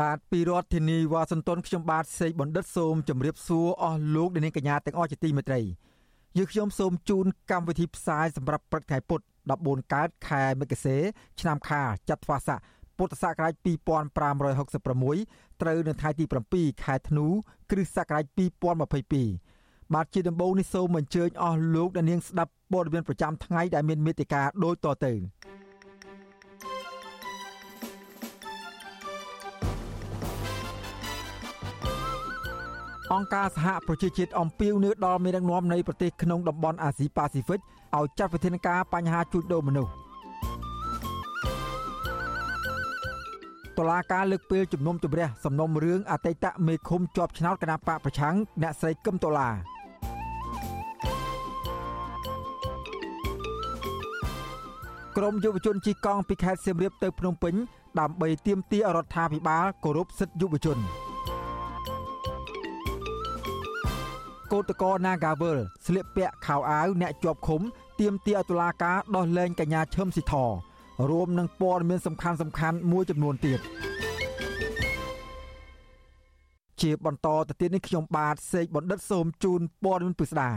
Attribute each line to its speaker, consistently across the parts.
Speaker 1: បាទពីរដ្ឋធានីវ៉ាស៊ីនតោនខ្ញុំបាទសេកបណ្ឌិតសូមជម្រាបសួរអស់លោកអ្នកនាងកញ្ញាទាំងអស់ជាទីមេត្រីយើខ្ញុំសូមជូនកម្មវិធីផ្សាយសម្រាប់ព្រឹកថ្ងៃពុធ14កើតខែមិគសេ ឆ្នាំខាលចត្វាស័កពុទ្ធសករាជ2566ត្រូវនៅថ្ងៃទី7ខែធ្នូគ្រិស្តសករាជ2022បាទជាដំបូងនេះសូមអញ្ជើញអស់លោកអ្នកនាងស្ដាប់ព័ត៌មានប្រចាំថ្ងៃដែលមានមេត្តាដូចតទៅ អង្គការសហប្រជាជាតិអំពាវនាវដល់មេដឹកនាំនៃប្រទេសក្នុងតំបន់អាស៊ីប៉ាស៊ីហ្វិកឲ្យចាត់វិធានការបញ្ហាជួញដូរមនុស្សតុលាការលើកពេលជំនុំជម្រះសំណុំរឿងអតីតមេឃុំជាប់ឆ្នោតគណៈបកប្រឆាំងអ្នកស្រីកឹមតូឡាក្រមយុវជនជីកង់ពីខេត្តសៀមរាបទៅភ្នំពេញដើម្បីទាមទាររដ្ឋាភិបាលគោរពសិទ្ធិយុវជន កោតកោ Nagavel ស្លៀកពាក់ខោអាវអ្នកជាប់ឃុំទាមទារឲ្យតុលាការដោះលែងកញ្ញាឈឹមស៊ីធរួមនឹងព័ត៌មានសំខាន់សំខាន់មួយចំនួនទៀតជាបន្តទៅទៀតនេះខ្ញុំបាទសេកបណ្ឌិតសូមជូនព័ត៌មានពិស្ដា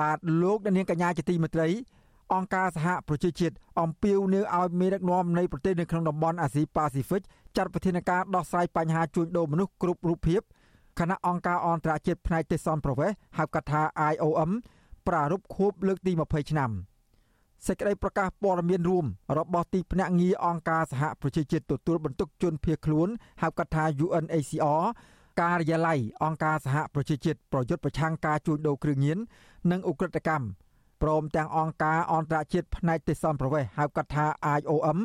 Speaker 1: បាទលោកអ្នកនាងកញ្ញាជាទីមេត្រីអង្គការសហប្រជាជាតិអំពាវនាវឲ្យមេដឹកនាំនៃប្រទេសនៅក្នុងតំបន់អាស៊ីប៉ាស៊ីហ្វិកចាត់វិធានការដោះស្រាយបញ្ហាជួញដូរមនុស្សគ្រប់រូបភាព គណៈអង្គការអន្តរជាតិផ្នែកទេសន្តប្រវេសហៅកាត់ថា IOM ប្រារព្ធខួបលើកទី20ឆ្នាំសេចក្តីប្រកាសព័ត៌មានរួមរបស់ទីភ្នាក់ងារអង្គការសហប្រជាជាតិទទួលបន្ទុកជនភៀសខ្លួនហៅកាត់ថា UNHCR ការិយាល័យអង្គការសហប្រជាជាតិប្រយុទ្ធប្រឆាំងការជួញដូរគ្រឿងញៀននិងឧក្រិដ្ឋកម្មព្រមទាំងអង្គការអន្តរជាតិផ្នែកទេសន្តប្រវេសហៅកាត់ថា IOM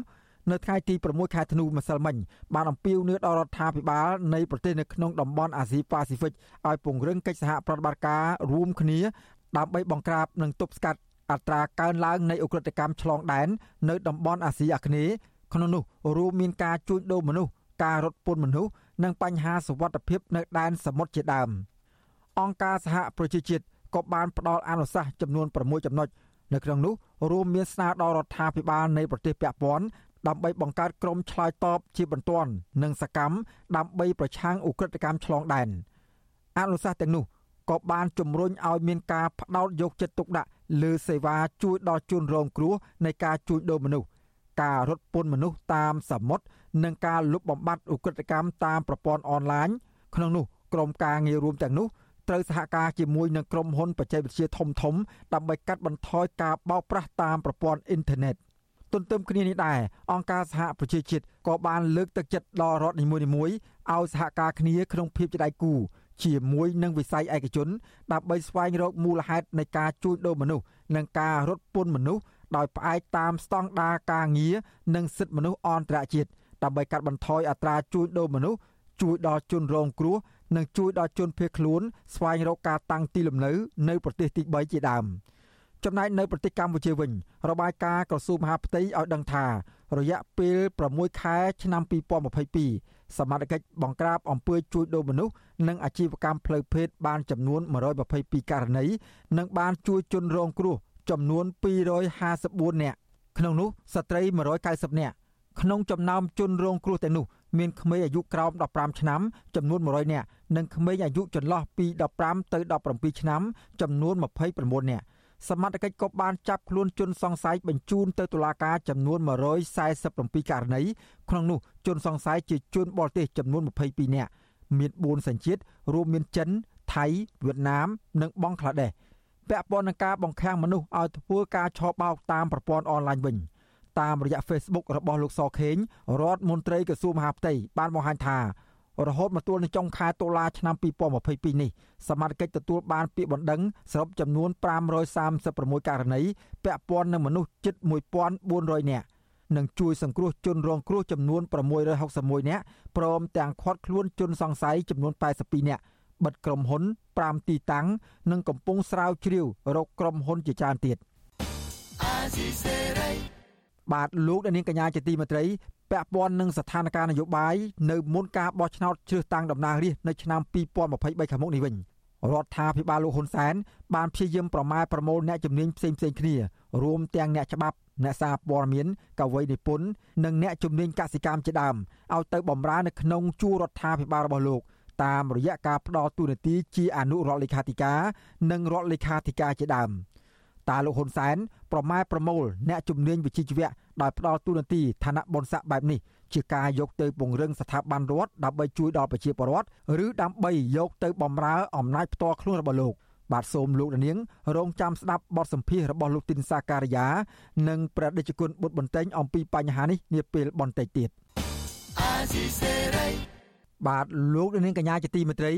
Speaker 1: នៅថ្ងៃទី6ខែធ្នូម្សិលមិញបានអំពាវនាវដល់រដ្ឋាភិបាលនៃប្រទេសនៅក្នុងតំបន់អាស៊ីប៉ាស៊ីហ្វិកឲ្យពង្រឹងកិច្ចសហប្រតិបត្តិការរួមគ្នាដើម្បីបង្ក្រាបនិងទប់ស្កាត់អត្រាកើនឡើងនៃអ ுக ្រិតកម្មឆ្លងដែននៅតំបន់អាស៊ីអាគ្នេយ៍ក្នុងនោះរួមមានការជួញដូរមនុស្សការរត់ពន្ធមនុស្សនិងបញ្ហាសុវត្ថិភាពនៅដែនសមុទ្រជាដើមអង្គការសហប្រជាជាតិក៏បានផ្ដល់អនុសាសន៍ចំនួន6ចំណុចនៅក្នុងនោះរួមមានស្នើដល់រដ្ឋាភិបាលនៃប្រទេសពាក់ព័ន្ធ ដើម្បីបង្កើតក្រុមឆ្លើយតបជាបន្ទាន់និងសកម្មដើម្បីប្រឆាំងឧក្រិដ្ឋកម្មឆ្លងដែនអនុសាសន៍ទាំងនោះក៏បានជំរុញឲ្យមានការផ្ដោតយកចិត្តទុកដាក់លើសេវាជួយដល់ជនរងគ្រោះនៃការជួញដូរមនុស្សការរត់ពន្ធមនុស្សតាមសមុទ្រនិងការលុបបំបាត់ឧក្រិដ្ឋកម្មតាមប្រព័ន្ធអនឡាញក្នុងនោះក្រុមការងាររួមទាំងនោះត្រូវសហការជាមួយនឹងក្រុមហ៊ុនបច្ចេកវិទ្យាធំធំដើម្បីកាត់បន្ថយការបោកប្រាស់តាមប្រព័ន្ធអ៊ីនធឺណិត ទន្ទឹមគ្នានេះដែរអង្គការសហប្រជាជាតិក៏បានលើកទឹកចិត្តដល់រដ្ឋនីមួយៗឲ្យសហការគ្នាក្នុងភាពជាដៃគូជាមួយនឹងវិស័យឯកជន ដើម្បីស្វែងរកមូលហេតុនៃការជួញដូរមនុស្សនិងការរត់ពន្ធមនុស្សដោយផ្អែកតាមស្តង់ដារការងារនិងសិទ្ធិមនុស្សអន្តរជាតិដើម្បីកាត់បន្ថយអត្រាជួញដូរមនុស្សជួយដល់ជនរងគ្រោះនិងជួយដល់ជនភៀសខ្លួនស្វែងរកការតាំងទីលំនៅនៅប្រទេសទី3ជាដើម ចំណែកនៅប្រទេសកម្ពុជាវិញរបាយការណ៍ក្រសួងមហាផ្ទៃឲ្យដឹងថា រយៈពេល6ខែឆ្នាំ2022សមាជិកបង្ក្រាបអំពើជួញដូរមនុស្សនិងអាជីវកម្មផ្លូវភេទបានចំនួន122ករណីនិងបានជួយជនរងគ្រោះចំនួន254នាក់ក្នុងនោះស្ត្រី190នាក់ក្នុងចំណោមជនរងគ្រោះទាំងនោះមានក្មេងអាយុក្រោម15ឆ្នាំចំនួន100នាក់និងក្មេងអាយុចន្លោះពី15ទៅ17ឆ្នាំចំនួន29នាក់ សមត្ថកិច្ចក៏បានចាប់ខ្លួនជនសង្ស័យបញ្ជូនទៅតុលាការចំនួន147ករណីក្នុងនោះជនសង្ស័យជាជនបរទេសចំនួន22នាក់មាន4សញ្ជាតិរួមមានចិនថៃវៀតណាម និងបង់ក្លាដេសពាក់ព័ន្ធនឹងការបង្ខាំងមនុស្សឲ្យធ្វើការឆបោកតាមប្រព័ន្ធអនឡាញវិញតាមរយៈ Facebook របស់លោកសខេងរដ្ឋមន្ត្រីក្រសួងមហាផ្ទៃបានបង្ហាញថា រហូតមកទល់នឹងចុងខែតុលាឆ្នាំ2022នេះសមាជិកទទួលបានពាក្យបណ្ដឹងសរុបចំនួន536ករណីពាក់ព័ន្ធនឹងមនុស្សជិត1400នាក់និងជួយសង្គ្រោះជនរងគ្រោះចំនួន661នាក់ព្រមទាំងឃាត់ខ្លួនជនសង្ស័យចំនួន82នាក់បិទក្រុមហ៊ុន5ទីតាំងនិងកំពុងស្រាវជ្រាវរកក្រុមហ៊ុនជាច្រើនទៀត បាទលោកនាងកញ្ញាជាទីមេត្រីពាក់ព័ន្ធនឹងស្ថានភាពនយោបាយនៅមុនការបោះឆ្នោតជ្រើសតាំងតំណាងរាស្ត្រនៅឆ្នាំ2023ខាងមុខនេះវិញរដ្ឋាភិបាលលោកហ៊ុនសែនបានព្យាយាមប្រម៉ែប្រមូលអ្នកជំនាញផ្សេងផ្សេងគ្នារួមទាំងអ្នកច្បាប់អ្នកសារព័ត៌មានកវីនិពន្ធនិងអ្នកជំនាញកសិកម្មជាដើមឲ្យទៅបម្រើនៅក្នុងជួររដ្ឋាភិបាលរបស់លោកតាមរយៈការផ្ដល់ទូនាទីជាអនុរដ្ឋលេខាធិការនិងរដ្ឋលេខាធិការជាដើម តើលោកហ៊ុនសែនប្រម៉ែប្រមូលអ្នកជំនាញវិជ្ជាជីវៈដោយផ្ដល់ទូនាទីឋានៈបុណ្យស័ក្តិបែបនេះជាការយកទៅពង្រឹងស្ថាប័នរដ្ឋដើម្បីជួយដល់ប្រជាពលរដ្ឋឬដើម្បីយកទៅបម្រើអំណាចផ្ទាល់ខ្លួនរបស់លោកបាទសូមលោកនាងរងចាំស្ដាប់បទសម្ភាសន៍របស់លោកទីនសាការីយ៉ានិងព្រះដេចគុណបុត្របន្ទែងអំពីបញ្ហានេះនាពេលបន្តិចទៀតបាទលោកនាងកញ្ញាជាទីមេត្រី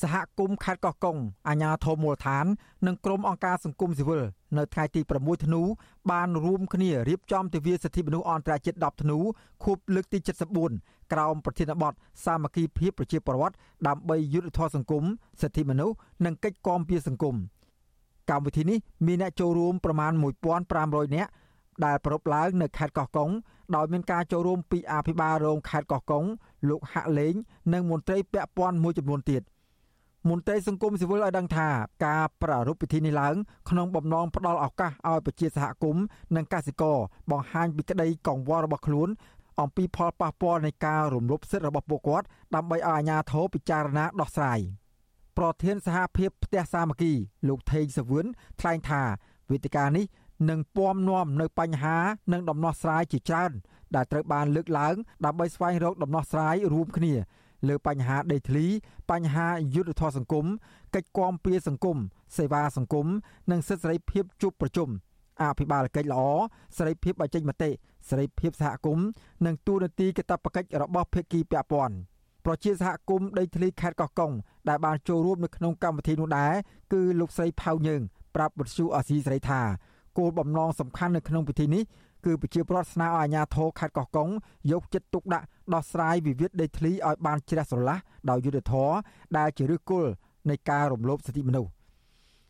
Speaker 1: សហគមន៍ខេត្តកោះកុងអាជ្ញាធរមូលដ្ឋាន និងក្រុមអង្គការសង្គមស៊ីវិលនៅថ្ងៃទី6ធ្នូបានរួមគ្នារៀបចំទិវាសិទ្ធិមនុស្សអន្តរជាតិ10ធ្នូខួបលើកទី74ក្រោមប្រធានបទសាមគ្គីភាពប្រជាពលរដ្ឋដើម្បីយុត្តិធម៌សង្គមសិទ្ធិមនុស្សនិងកិច្ចគាំពារសង្គមកម្មវិធីនេះមានអ្នកចូលរួមប្រមាណ1500នាក់ដែលប្រពឡើងនៅខេត្តកោះកុងដោយមានការចូលរួមពីអភិបាលរងខេត្តកោះកុងលោកហាក់លេង និងមន្ត្រីពាក់ព័ន្ធមួយចំនួនទៀត មន្ត្រីសង្គមស៊ីវិលឲ្យដឹងថាការប្រារព្ធពិធីនេះឡើងក្នុងបំណងផ្ដល់ឱកាសឲ្យប្រជាសហគមន៍និងកសិករបង្ហាញពីក្តីកង្វល់របស់ខ្លួនអំពីផលប៉ះពាល់នៃការរំលោភសិទ្ធិរបស់ពួកគាត់ដើម្បីឲ្យអាជ្ញាធរពិចារណាដោះស្រាយប្រធានសហភាពផ្ទះសាមគ្គី លោកថេងសវឿនថ្លែងថាវេទិកានេះនឹងពំនាំនៅបញ្ហានិងដំណោះស្រាយជាច្រើនដែលត្រូវបានលើកឡើងដើម្បីស្វែងរកដំណោះស្រាយរួមគ្នា លើបញ្ហាដីធ្លីបញ្ហាយុទ្ធធម៌សង្គមកិច្ចគាំពារសង្គមសេវាសង្គមនិងសិទ្ធិសេរីភាពជួបប្រជុំអភិបាលកិច្ចល្អសេរីភាពបញ្ចេញមតិសេរីភាពសហគមន៍និងទូនាទីកាតព្វកិច្ចរបស់ភាគីពាក់ព័ន្ធប្រជាសហគមន៍ដីធ្លីខេត្តកោះកុងដែលបានចូលរួមនៅក្នុងកម្មវិធីនោះដែរគឺលោកស្រីផៅយើងប្រាប់វិទ្យុអាស៊ីសេរីថាគោលបំណងសំខាន់នៅក្នុងពិធីនេះ គឺប្រជាប្រដ្ឋស្នើឲ្យអាជ្ញាធរខេត្តកោះកុងយកចិត្តទុកដាក់ដោះស្រាយវិវាទដីធ្លីឲ្យបានជ្រះស្រឡះដោយយុត្តិធម៌ដែលជាឫសគល់នៃការរំលោភសិទ្ធិមនុស្ស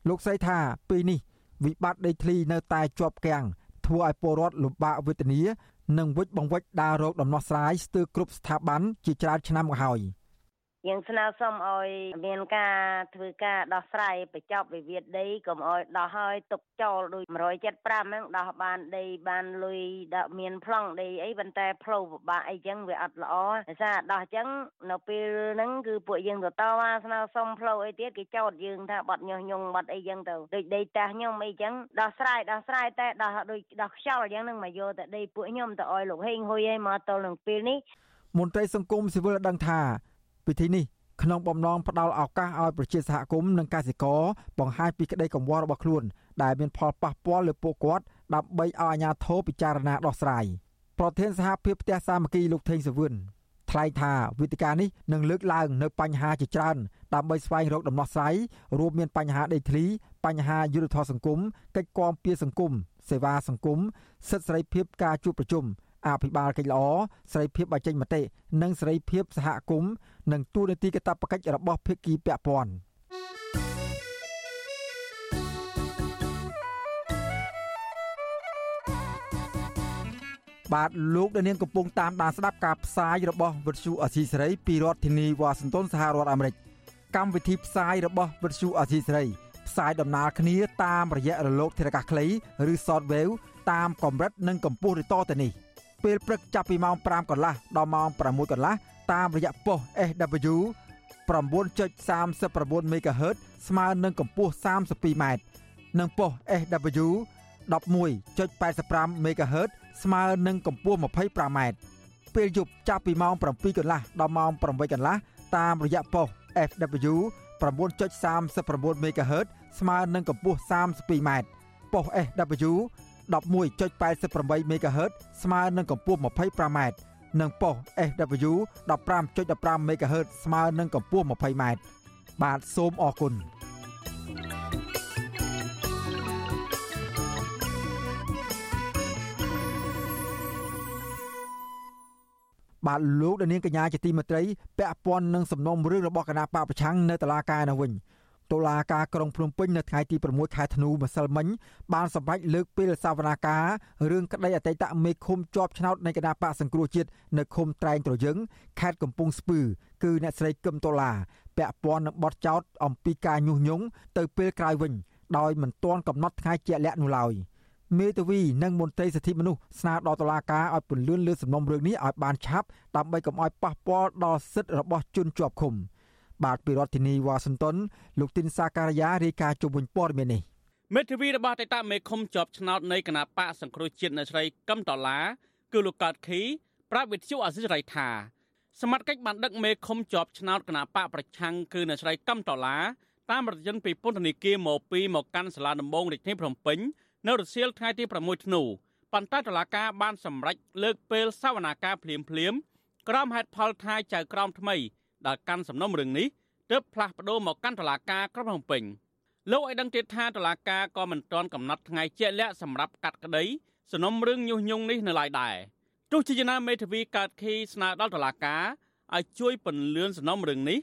Speaker 1: លោកស្រីថាពេលនេះវិបត្តិដីធ្លីនៅតែជាប់គាំងធ្វើឲ្យពលរដ្ឋលំបាកវេទនានិងវិច្ចបង្វិចដើររោគដំណោះស្រាយស្ទើរគ្រប់ស្ថាប័នជាច្រើនឆ្នាំមកហើយ។
Speaker 2: យើងស្នើសុំឲ្យមានការធ្វើការដោះស្រាយបញ្ចប់វិវាទដីកុំឲ្យដោះឲ្យទុកចោលដូច175ហ្នឹងដោះបានដីបានលុយដាក់មានប្លង់ដីអីប៉ុន្តែផ្លូវពិបាកអីចឹងវាអត់ល្អដោយសារដោះចឹងនៅពេលហ្នឹងគឺពួកយើងទៅតវ៉ាស្នើសុំផ្លូវអីទៀតគេចោទយើងថាបាត់ញុះញង់បាត់អីចឹងទៅដូចដីតាស់ខ្ញុំអីចឹងដោះស្រាយដោះស្រាយតែដោះដូចដោះខ្យល់ចឹងហ្នឹងមកយកតែដីពួកខ្ញុំទៅឲ្យលោកហេងហ៊ុយឲ្យមកទល់នឹងពេលនេះ
Speaker 1: មន្ត្រីសង្គមស៊ីវិលដឹងថា ពិធីនេះក្នុងបំណងផ្ដល់ឱកាសឲ្យប្រជាសហគមន៍និងកសិករបង្ហាញពីក្តីកង្វល់របស់ខ្លួន ដែលមានផលប៉ះពាល់លើពួកគាត់ដើម្បីឲ្យអាជ្ញាធរពិចារណាដោះស្រាយប្រធានសហភាពផ្ទះសាមគ្គីលោកថេងសវឿនថ្លែងថាវេទិកានេះនឹងលើកឡើងនៅបញ្ហាជាច្រើនដើម្បីស្វែងរកដំណោះស្រាយរួមមានបញ្ហាដីធ្លីបញ្ហាយុទ្ធធម៌សង្គមកិច្ចគាំពារសង្គមសេវាសង្គមសិទ្ធិសេរីភាពការជួបប្រជុំ អភិបាលកិច្ចល្អសេរីភាពបញ្ចេញមតិនិងសេរីភាពសហគមន៍និងទូនាទីកាតព្វកិច្ចរបស់ភាគីពាក់ព័ន្ធបាទលោកដានៀងកំពុងតាមដានស្ដាប់ការផ្សាយរបស់វិទ្យុអសីសេរីពីរដ្ឋធានីវ៉ាស៊ីនតោនសហរដ្ឋអាមេរិកកម្មវិធីផ្សាយរបស់វិទ្យុអសីសេរីផ្សាយដំណើរគ្នាតាមរយៈរលកធារកាសខ្លីឬ Shortwave តាមកម្រិតនិងកម្ពស់ឬតទៅនេះ ពេលព្រឹកចាប់ពីម៉ោង5កន្លះដល់ម៉ោង6កន្លះតាមរយៈប៉ុស SW 9.39 MHz ស្មើនឹងកម្ពស់ 32m និងប៉ុស SW 11.85 MHz ស្មើនឹងកម្ពស់ 25m ពេលយប់ចាប់ពីម៉ោង7កន្លះដល់ម៉ោង8កន្លះតាមរយៈប៉ុស FW 9.39 MHz ស្មើនឹងកម្ពស់ 32m ប៉ុស SW 11.88 MHz ស្មើនឹងកម្ពស់ 25m និងប៉ុស SW 15.15 MHz ស្មើនឹងកម្ពស់ 20m បាទសូមអរគុណបបាទលោកនាងកញ្ញាជាទីមេត្រីពាក់ព័ន្ធនឹងសំណុំរឿងរបស់គណៈបកប្រឆាំងនៅតុលាការនោះវិញ តុលាការក្រុងភ្នំពេញនៅថ្ងៃទី6ខែធ្នូម្សិលមិញបានសម្រេចលើកពេលសវនាការរឿងក្តីអតីតមេឃុំជាប់ឆ្នោតនៃគណៈបកសង្គ្រោះជាតិនៅឃុំត្រែងត្រយឹងខេត្តកំពង់ស្ពឺគឺអ្នកស្រីកឹមតូឡាពាក់ព័ន្ធនឹងបទចោទអំពីការញុះញង់ទៅពេលក្រោយវិញដោយមិនទាន់កំណត់ថ្ងៃជាក់លាក់នោះឡើយមេធាវីនិងមន្ត្រីសិទ្ធិមនុស្សស្នើដល់តុលាការឲ្យពន្លឿនលើសំណុំរឿងនេះឲ្យបានឆាប់ដើម្បីកុំឲ្យប៉ះពាល់ដល់សិទ្ធិរបស់ជនជាប់ឃុំ។ បាទពីរដ្ឋធានីវ៉ាស៊ីនតោនលោកទីនសាការីយ៉ារាយការណ៍ជុំវិញព័ត៌មាននេះ
Speaker 3: មេធាវីរបស់តេតាមេឃុំជាប់ឆ្នោតនៃគណៈបកសង្គ្រោះជាតិនៅស្រីកឹមដុល្លារគឺលោកកើតខីប្រាប់វិទ្យុអាស៊ីសេរីថាសមត្ថកិច្ចបានដឹកមេឃុំជាប់ឆ្នោតគណៈបកប្រឆាំងគឺនៅស្រីកឹមដុល្លារតាមរថយន្តពីពន្ធនាគារមកពីមកកាន់សាលាដំបងរាជធានីភ្នំពេញនៅរសៀលថ្ងៃទី6ធ្នូប៉ុន្តែតុលាការបានសម្រេចលើកពេលសវនាការភ្លាមភ្លាមក្រោមហេតុផលថាចៅក្រមថ្មី ដែលកាន់សំណុំរឿងនេះទើបផ្លាស់ប្ដូរមកកាន់តុលាការក្រុងភ្នំពេញលោកឲ្យដឹងទៀតថាតុលាការក៏មិនទាន់កំណត់ថ្ងៃជាក់លាក់សម្រាប់កាត់ក្តីសំណុំរឿងញុះញង់នេះនៅឡើយដែរទោះជាយ៉ាងណាមេធាវីកើតខីស្នើដល់តុលាការឲ្យជួយពន្លឿនសំណុំរឿងនេះ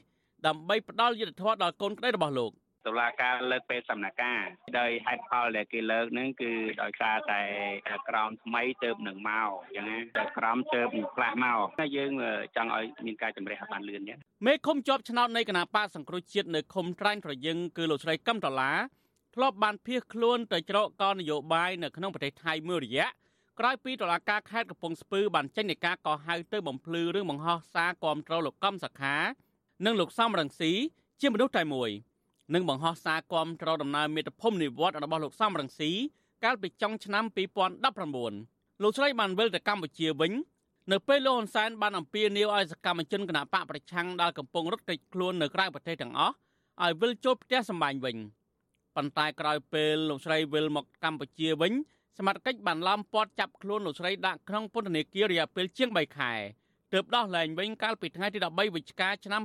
Speaker 3: ដើម្បីផ្ដល់យុត្តិធម៌ដល់កូនក្តីរបស់លោក
Speaker 4: តុលាការលើកពេលសំណាការដោយហេតុផលដែលគេលើកហ្នឹងគឺដោយសារតែក្រមថ្មីទៅនឹងមកអញ្ចឹងណាតែក្រមទៅផ្លាស់មកតែយើងចង់ឲ្យមានការជំរះឲ្យបានលឿនអញ្ចឹង
Speaker 3: មេឃុំជាប់ឆ្នោតនៃគណៈបកសង្គ្រោះជាតិនៅឃុំត្រាញ់ប្រយឹងគឺលោកស្រីកឹមដុល្លារធ្លាប់បានភៀសខ្លួនទៅច្រកកនយោបាយនៅក្នុងប្រទេសថៃមួយរយៈក្រោយពីតុលាការខេត្តកំពង់ស្ពឺបានចេញនីការកោះហៅទៅបំភ្លឺរឿងបង្ហោះសារគាំទ្រលោកកំសខា និងលោកសំរងស៊ីជាមនុស្សតែមួយ។ និងបង្ហោះសារគាំទ្រដំណើរមាតុភូមិនិវត្តរបស់លោកសំរងស៊ីកាលពីចុងឆ្នាំ2019លោកស្រីបានវិលទៅកម្ពុជាវិញនៅពេលលោកហ៊ុនសែនបានអំពាវនាវឲ្យសកម្មជនគណបកប្រឆាំងដែលកំពុងរត់គេចខ្លួននៅក្រៅប្រទេសទាំងអស់ឲ្យវិលចូលផ្ទះសម្បែងវិញប៉ុន្តែក្រោយពេលលោកស្រីវិលមកកម្ពុជាវិញសមត្ថកិច្ចបានឡោមព័ទ្ធចាប់ខ្លួនលោកស្រីដាក់ក្នុងពន្ធនាគាររយៈពេលជាង3ខែទើបដោះលែងវិញកាលពីថ្ងៃទី13វិច្ឆិកាឆ្នាំ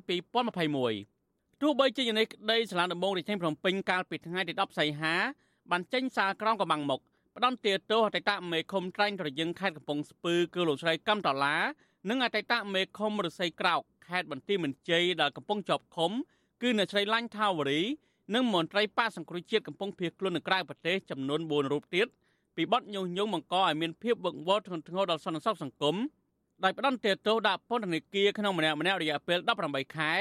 Speaker 3: 2021 ទោះបីជាយ៉ាងនេះក្តីសាលាដំបងរាជធានីភ្នំពេញកាលពីថ្ងៃទី10សីហាបានចេញសារក្រមកំបាំងមុខផ្ដន្ទាទោសអតីតមេឃុំត្រាញ់ត្រយឹងខេត្តកំពង់ស្ពឺគឺលោកស្រីកំតឡានិងអតីតមេឃុំរស័យក្រោកខេត្តបន្ទាយមានជ័យដែលកំពុងជាប់ឃុំគឺអ្នកស្រីឡាញ់ថាវរីនិងមន្ត្រីប៉ាសង្គ្រោះជាតិកំពុងភៀសខ្លួននៅក្រៅប្រទេសចំនួន4រូបទៀតពីបទញុះញង់បង្កឲ្យមានភាពវឹកវរធ្ងន់ធ្ងរដល់សន្តិសុខសង្គមដោយផ្ដន្ទាទោសដាក់ពន្ធនាគារក្នុងម្នាក់ម្នាក់រយៈពេល18ខែ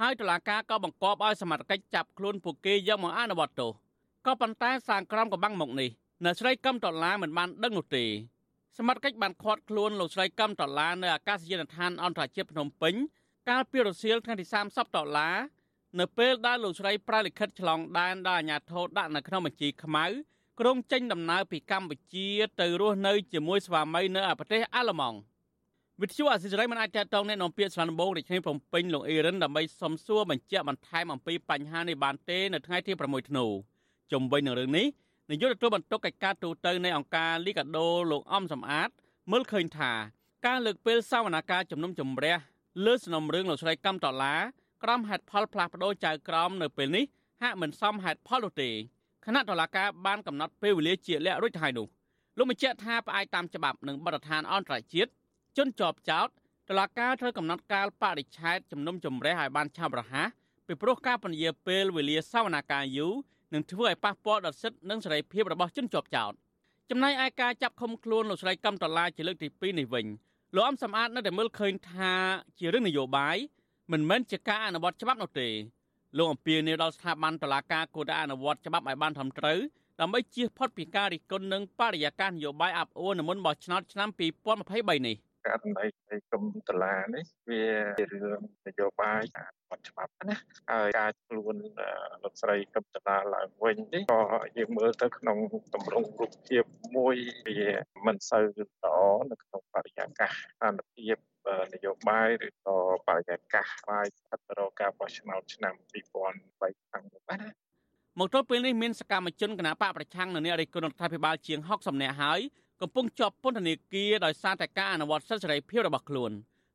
Speaker 3: ហើយតុលាការក៏បង្គាប់ឲ្យសមត្ថកិច្ចចាប់ខ្លួនពួកគេយកមកអនុវត្តទោសក៏ប៉ុន្តែសាងក្រមកំបាំងមកនេះនៅស្រីកឹមដុល្លារមិនបានដឹងនោះទេសមត្ថកិច្ចបានឃាត់ខ្លួនលោកស្រីកឹមដុល្លារនៅអាកាសយានដ្ឋានអន្តរជាតិភ្នំពេញកាលពីរសៀលថ្ងៃទី30ដុល្លារនៅពេលដែលលោកស្រីប្រៅលិខិតឆ្លងដែនដល់អាជ្ញាធរដាក់នៅក្នុងបញ្ជីខ្មៅក្រុងចេញដំណើរពីកម្ពុជាទៅរស់នៅជាមួយស្វាមីនៅប្រទេសអាល្លឺម៉ង់ វិទ្យុអសិរ័យមិនអាចតតងแนะនាំពាក្យស្លានដំបងរាជធានីភ្នំពេញលោកអេរិនដើម្បីសំសួរបញ្ជាក់បន្ថែមអំពីបញ្ហានេះបានទេនៅថ្ងៃទី6ធ្នូជំវិញនឹងរឿងនេះនាយកទទួលបន្ទុកកិច្ចការទូតនៃអង្គការលីកាដូលោកអំសំអាតមើលឃើញថាការលើកពេលសវនាការជំនុំជម្រះលើសំណុំរឿងលោកស្រីកំតឡាក្រមហេតុផលផ្លាស់ប្ដូរចៅក្រមនៅពេលនេះហាក់មិនសមហេតុផលនោះទេគណៈតុលាការបានកំណត់ពេលវេលាជាលក្ខរួចទៅហើយនោះលោកបញ្ជាក់ថាផ្អែកតាមច្បាប់និងបទដ្ឋានអន្តរជាតិ ជនជាប់ចោតតឡាការត្រូវកំណត់កាលបរិច្ឆេទជំនុំជម្រះឲ្យបានឆាប់រហ័សពីព្រោះការពន្យាពេលវេលាសវនាការយូរនឹងធ្វើឲ្យប៉ះពាល់ដល់សិទ្ធិនិងសេរីភាពរបស់ជនជាប់ចោតចំណែកឯការចាប់ឃុំខ្លួនលោកស្រីកំតឡាជាលើកទី2នេះវិញលោកអំសំអាតនៅតែមើលឃើញថាជារឿងនយោបាយមិនមែនជាការអនុវត្តច្បាប់នោះទេលោកអំពីនេះដល់ស្ថាប័នតុលាការគួរតែអនុវត្តច្បាប់ឲ្យបានត្រឹមត្រូវដើម្បីជៀសផុតពីការរិះគន់និងបរិយាកាសនយោបាយអាប់អួរនៅមុនបោះឆ្នោតឆ្នាំ2023នេះ
Speaker 5: ករណីនៃគុំតឡានេះវាជារឿងនយោបាយអត់ច្បាប់ណាហើយការខ្លួនលោកស្រីកឹមតឡាឡើងវិញនេះក៏យើងមើលទៅក្នុងតម្រងរូបភាពមួយវាមិនសូវល្អនៅក្នុងបរិយាកាសស្ថានភាពនយោបាយឬក៏បរិយាកាសបាយស្ថិតរកការបោះឆ្នោតឆ្នាំ2003ខាងមុខណា
Speaker 3: មកទល់ពេលនេះមានសកម្មជនគណបកប្រឆាំងនៅអ្នករិះគន់រដ្ឋាភិបាលជាង60នាក់ហើយ កំពុងជាប់ពន្ធនាគារដោយសារតែការអនុវត្តសិទ្ធិសេរីភាពរបស់ខ្លួន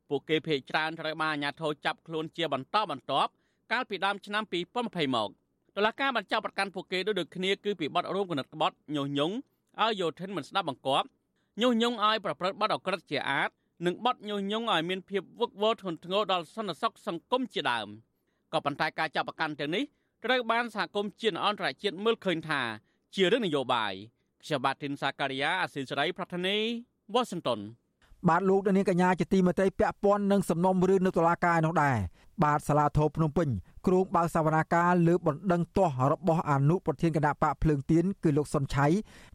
Speaker 3: ពួកគេភ័យច្រើនត្រូវបានអាជ្ញាធរចាប់ខ្លួនជាបន្តបន្ទាប់កាលពីដើមឆ្នាំ2020មកតុលាការបានចាប់ប្រកាន់ពួកគេដូចដូចគ្នាគឺពីបទរួមគណិតក្បត់ញុះញង់ឲ្យយោធិនមិនស្ដាប់បង្គាប់ញុះញង់ឲ្យប្រព្រឹត្តបទអក្រិតជាអាតនិងបទញុះញង់ឲ្យមានភាពវឹកវរធ្ងន់ធ្ងរដល់សន្តិសុខសង្គមជាដើមក៏ប៉ុន្តែការចាប់ប្រកាន់ទាំងនេះត្រូវបានសហគមន៍ជាតិអន្តរជាតិមើលឃើញថាជារឿងនយោបាយ ខ្ញុំបាទធីនសាការីយ៉ាអស៊ីសេរីប្រធានីវ៉ាស៊ីនតោន
Speaker 1: បាទលោកនាងកញ្ញាជាទីមេត្រីពាក់ព័ន្ធនឹងសំណុំរឿងនៅតុលាការនោះដែរបាទសាលាធរភ្នំពេញគ្រងបើកសវនាការលើបណ្ដឹងទាស់របស់អនុប្រធានគណៈបកភ្លើងទៀនគឺលោកសុនឆៃ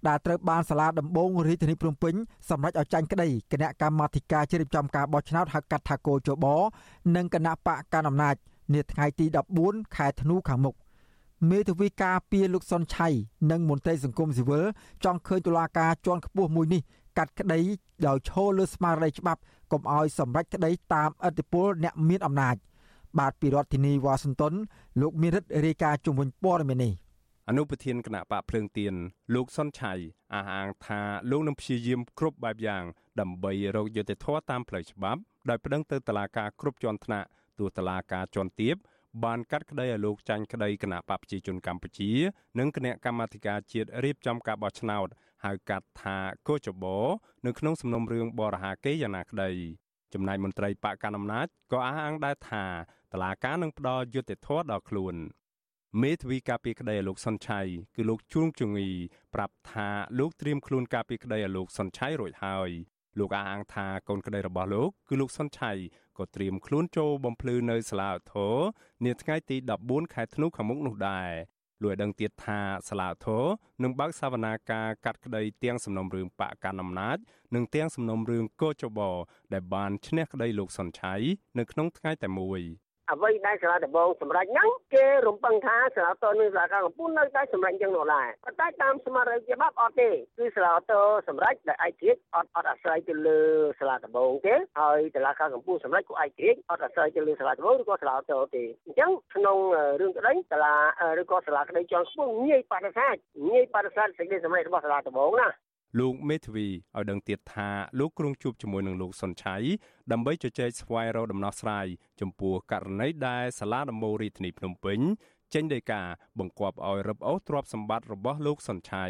Speaker 1: ដែលត្រូវបានសាលាដំបងរាជធានីភ្នំពេញសម្រេចឲ្យចាញ់ក្តីគណៈកម្មាធិការជ្រៀបចំការបោះឆ្នោតហៅកាត់ថាគោចបនិងគណៈបកកណ្ដាលអំណាចនាថ្ងៃទី14ខែធ្នូខាងមុខ មេធាវីការពីលោកសុនឆៃនិងមន្ត្រីសង្គមស៊ីវិលចង់ឃើញតុលាការជាន់ខ្ពស់មួយនេះកាត់ក្តីដោយឈលលើស្មារតីច្បាប់កុំឲ្យសម្រេចក្តីតាមអធិបុលអ្នកមានអំណាច បាទពីរដ្ឋធានីវ៉ាស៊ីនតោនលោកមានរិទ្ធរាយការណ៍ជុំវិញព័ត៌មាននេះ
Speaker 6: អនុប្រធានគណៈបកភ្លើងទៀនលោកសុនឆៃអះអាងថាលោកនឹងព្យាយាមគ្រប់បែបយ៉ាងដើម្បីរកយុត្តិធម៌តាមផ្លូវច្បាប់ដោយប្តឹងទៅតុលាការគ្រប់ជាន់ថ្នាក់ទោះតុលាការជាន់ទាប បានកាត់ក្តីឲ្យលោកចាញ់ក្តីគណៈបកប្រជាជនកម្ពុជា និងគណៈកម្មាធិការជាតិរៀបចំការបោះឆ្នោតហៅកាត់ថាកោចបោនៅក្នុងសំណុំរឿងបរហាកេយ៉ាងណាក្តីចំណែកមន្ត្រីបកកណ្ដាលអំណាចក៏អះអាងដែរថាតឡាការនឹងផ្ដល់យុត្តិធម៌ដល់ខ្លួនមេធាវីការពីក្តីឲ្យលោកសុនឆៃគឺលោកជួងជងីប្រាប់ថាលោកត្រៀមខ្លួនការពីក្តីឲ្យលោកសុនឆៃរួចហើយ លោកអះអាងថាកូនក្តីរបស់លោកគឺលោកសុនឆៃក៏ត្រៀមខ្លួនចូលបំភ្លឺនៅសាលាឧទ្ធរនាថ្ងៃទី14ខែធ្នូខាងមុខនោះដែរលោកឲ្យដឹងទៀតថាសាលាធរនឹងបើកសវនាការកាត់ក្តីទាំងសំណុំរឿងបកកណ្ដាលអំណាចនិងទាំងសំណុំរឿងកោចបដែលបានឈ្នះក្តីលោកសុនឆៃនៅក្នុងថ្ងៃតែមួយ។
Speaker 7: អ្វីដែលសាលាដំបងសម្រាប់ហ្នឹងគេរំពឹងថាសាលាតនឹងសាលាការកំពូលនៅតែសម្រាប់ចឹងនោះដែរប៉ុន្តែតាមស្មារតីច្បាប់អត់ទេគឺសាលាតសម្រាប់ដែលឯករាជ្យអត់អត់អាស្រ័យទៅលើសាលាដំបងទេហើយសាលាការកំពូលសម្រាប់ក៏ឯករាជ្យអត់អាស្រ័យទៅលើសាលាដំបងឬក៏សាលាតទេអញ្ចឹងក្នុងរឿងក្តីសាលាឬក៏សាលាក្តីជាន់ខ្ពស់ងាយបដិសេធងាយបដិសេធសេចក្តីសម្រេចរបស់សាលាដំបងណា
Speaker 6: លោកមេធាវីឲ្យដឹងទៀតថាលោកគ្រងជួបជាមួយនឹងលោកសុនឆៃដើម្បីជជែកស្វែងរកដំណោះស្រាយចំពោះករណីដែលសាលាដំបូងរាជធានីភ្នំពេញចេញដីកាបង្គាប់ឲ្យរឹបអូសទ្រព្យសម្បត្តិរបស់លោកសុនឆៃ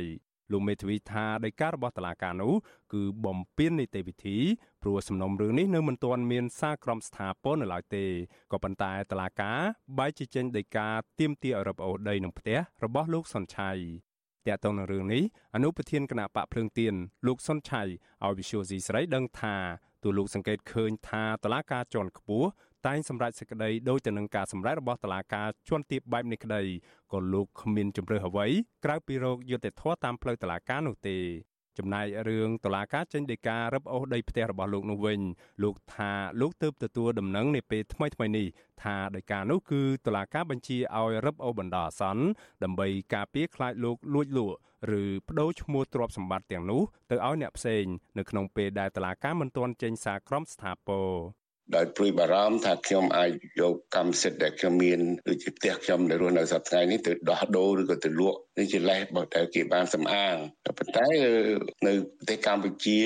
Speaker 6: លោកមេធាវីថាដីការបស់តុលាការនោះគឺបំពេញនីតិវិធីព្រោះសំណុំរឿងនេះនៅមិនទាន់មានសារក្រមស្ថាពរនៅឡើយទេក៏ប៉ុន្តែតុលាការបែរជាចេញដីកាទាមទារឲ្យរឹបអូសដីនឹងផ្ទះរបស់លោកសុនឆៃ តកតងនឹងរឿងនេះអនុប្រធានគណៈបកភ្លើងទៀនលោកសុនឆៃឲ្យវិសុយស៊ីស្រីដឹងថាទូលោកសង្កេតឃើញថាតឡាការជាន់ខ្ពស់តែងសម្រេចសេចក្តីដោយទៅនឹងការសម្រេចរបស់តឡាការជាន់ទាបបែបនេះក្តីក៏លោកគ្មានជំរឿសអ្វីក្រៅពីរោគយុត្តិធម៌តាមផ្លូវតឡាការនោះទេ ចំណែករឿងតឡាការចេញដីការឹបអូសដីផ្ទះរបស់លោកនោះវិញលោកថាលោកទើបទទួលដំណឹងនាពេលថ្មីថ្មីនេះថាដីកានោះគឺតឡាការបញ្ជាឲ្យរឹបអូសបណ្ដោះអាសន្នដើម្បីការពារខ្លាចលោកលួចលក់ឬបដូរឈ្មោះទ្រព្យសម្បត្តិទាំងនោះទៅឲ្យអ្នកផ្សេងនៅក្នុងពេលដែលតឡាការមិនទាន់ចេញសារក្រមស្ថាពរ
Speaker 8: ដោយព្រួយបារម្ភថាខ្ញុំអាចយកកម្មសិទ្ធិដែលខ្ញុំមានដូចជាផ្ទះខ្ញុំដែលរស់នៅសប្តាហ៍នេះទៅដោះដូរឬក៏ទៅលក់នេះជាលេសរបស់តែគេបានសំអាងប៉ុន្តែនៅប្រទេសកម្ពុជា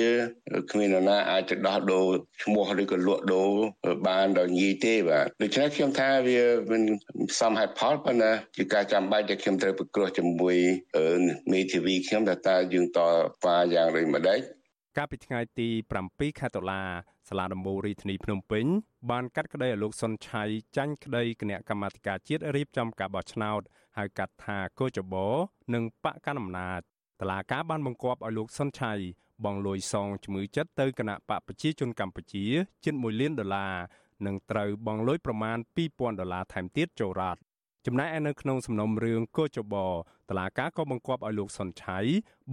Speaker 8: គ្មាននរណាអាចទៅដោះដូរឈ្មោះឬក៏លក់ដូរបានដោយងាយទេបាទដូច្នេះខ្ញុំថាវាមិនសមហេតុផលប៉ុន្តែជាការចាំបាច់ដែលខ្ញុំត្រូវប្រគ្រោះជាមួយមេធាវីខ្ញុំថាតើយើងតវ៉ាយ៉ាងដូចម្ដេច
Speaker 6: កាលពីថ្ងៃទី7ខែតុលាសាលាដំបូងរាជធានីភ្នំពេញបានកាត់ក្តីឲ្យលោកសុនឆៃចាញ់ក្តីគណៈកម្មាធិការជាតិរៀបចំការបោះឆ្នោតហៅកាត់ថាកោចបោនិងបកកណ្ដាលអំណាចតឡាការបានបង្គាប់ឲ្យលោកសុនឆៃបងលួយសងជំងឺចិត្តទៅគណៈបកប្រជាជនកម្ពុជាជិត1លានដុល្លារនិងត្រូវបងលួយប្រមាណ2000ដុល្លារថែមទៀតចូលរដ្ឋ ចំណែកឯនៅក្នុងសំណុំរឿងកោចបតឡាការក៏បង្គាប់ឲ្យលោកសុនឆៃ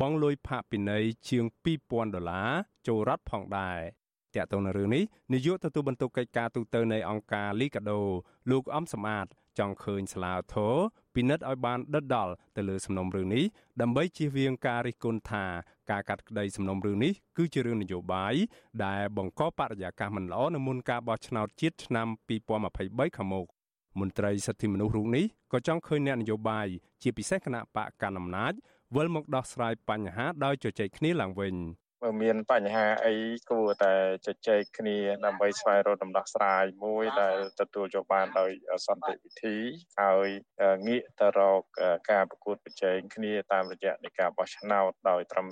Speaker 6: បងលួយផាកពិន័យជាង2000ដុល្លារចូលរដ្ឋផងដែរតាក់ទងនឹងរឿងនេះនាយកទទួលបន្ទុកកិច្ចការទូតនៃអង្គការលីកាដូលោកអំសំអាតចង់ឃើញស្លាវធរពិនិត្យឲ្យបានដិតដល់ទៅលើសំណុំរឿងនេះដើម្បីជៀសវាងការរិះគន់ថាការកាត់ក្តីសំណុំរឿងនេះគឺជារឿងនយោបាយដែលបង្កបរិយាកាសមិនល្អនៅមុនការបោះឆ្នោតជាតិឆ្នាំ2023ខាងមុខ មន្ត្រីសិទ្ធិមនុស្សរូបនេះក៏ចង់ឃើញអ្នកនយោបាយជាពិសេសគណៈបកកណ្ដាលអំណាចវិលមកដោះស្រាយបញ្ហាដោយជជែកគ្នាឡើងវិញ
Speaker 5: បើមានបញ្ហាអីគួរតែជជែកគ្នាដើម្បីស្វែងរកដំណោះស្រាយមួយដែលទទួលយកបានដោយសន្តិវិធីហើយងាកទៅរកការប្រកួតប្រជែងគ្នាតាមរយៈនៃការបោះឆ្នោតដោយត្រឹម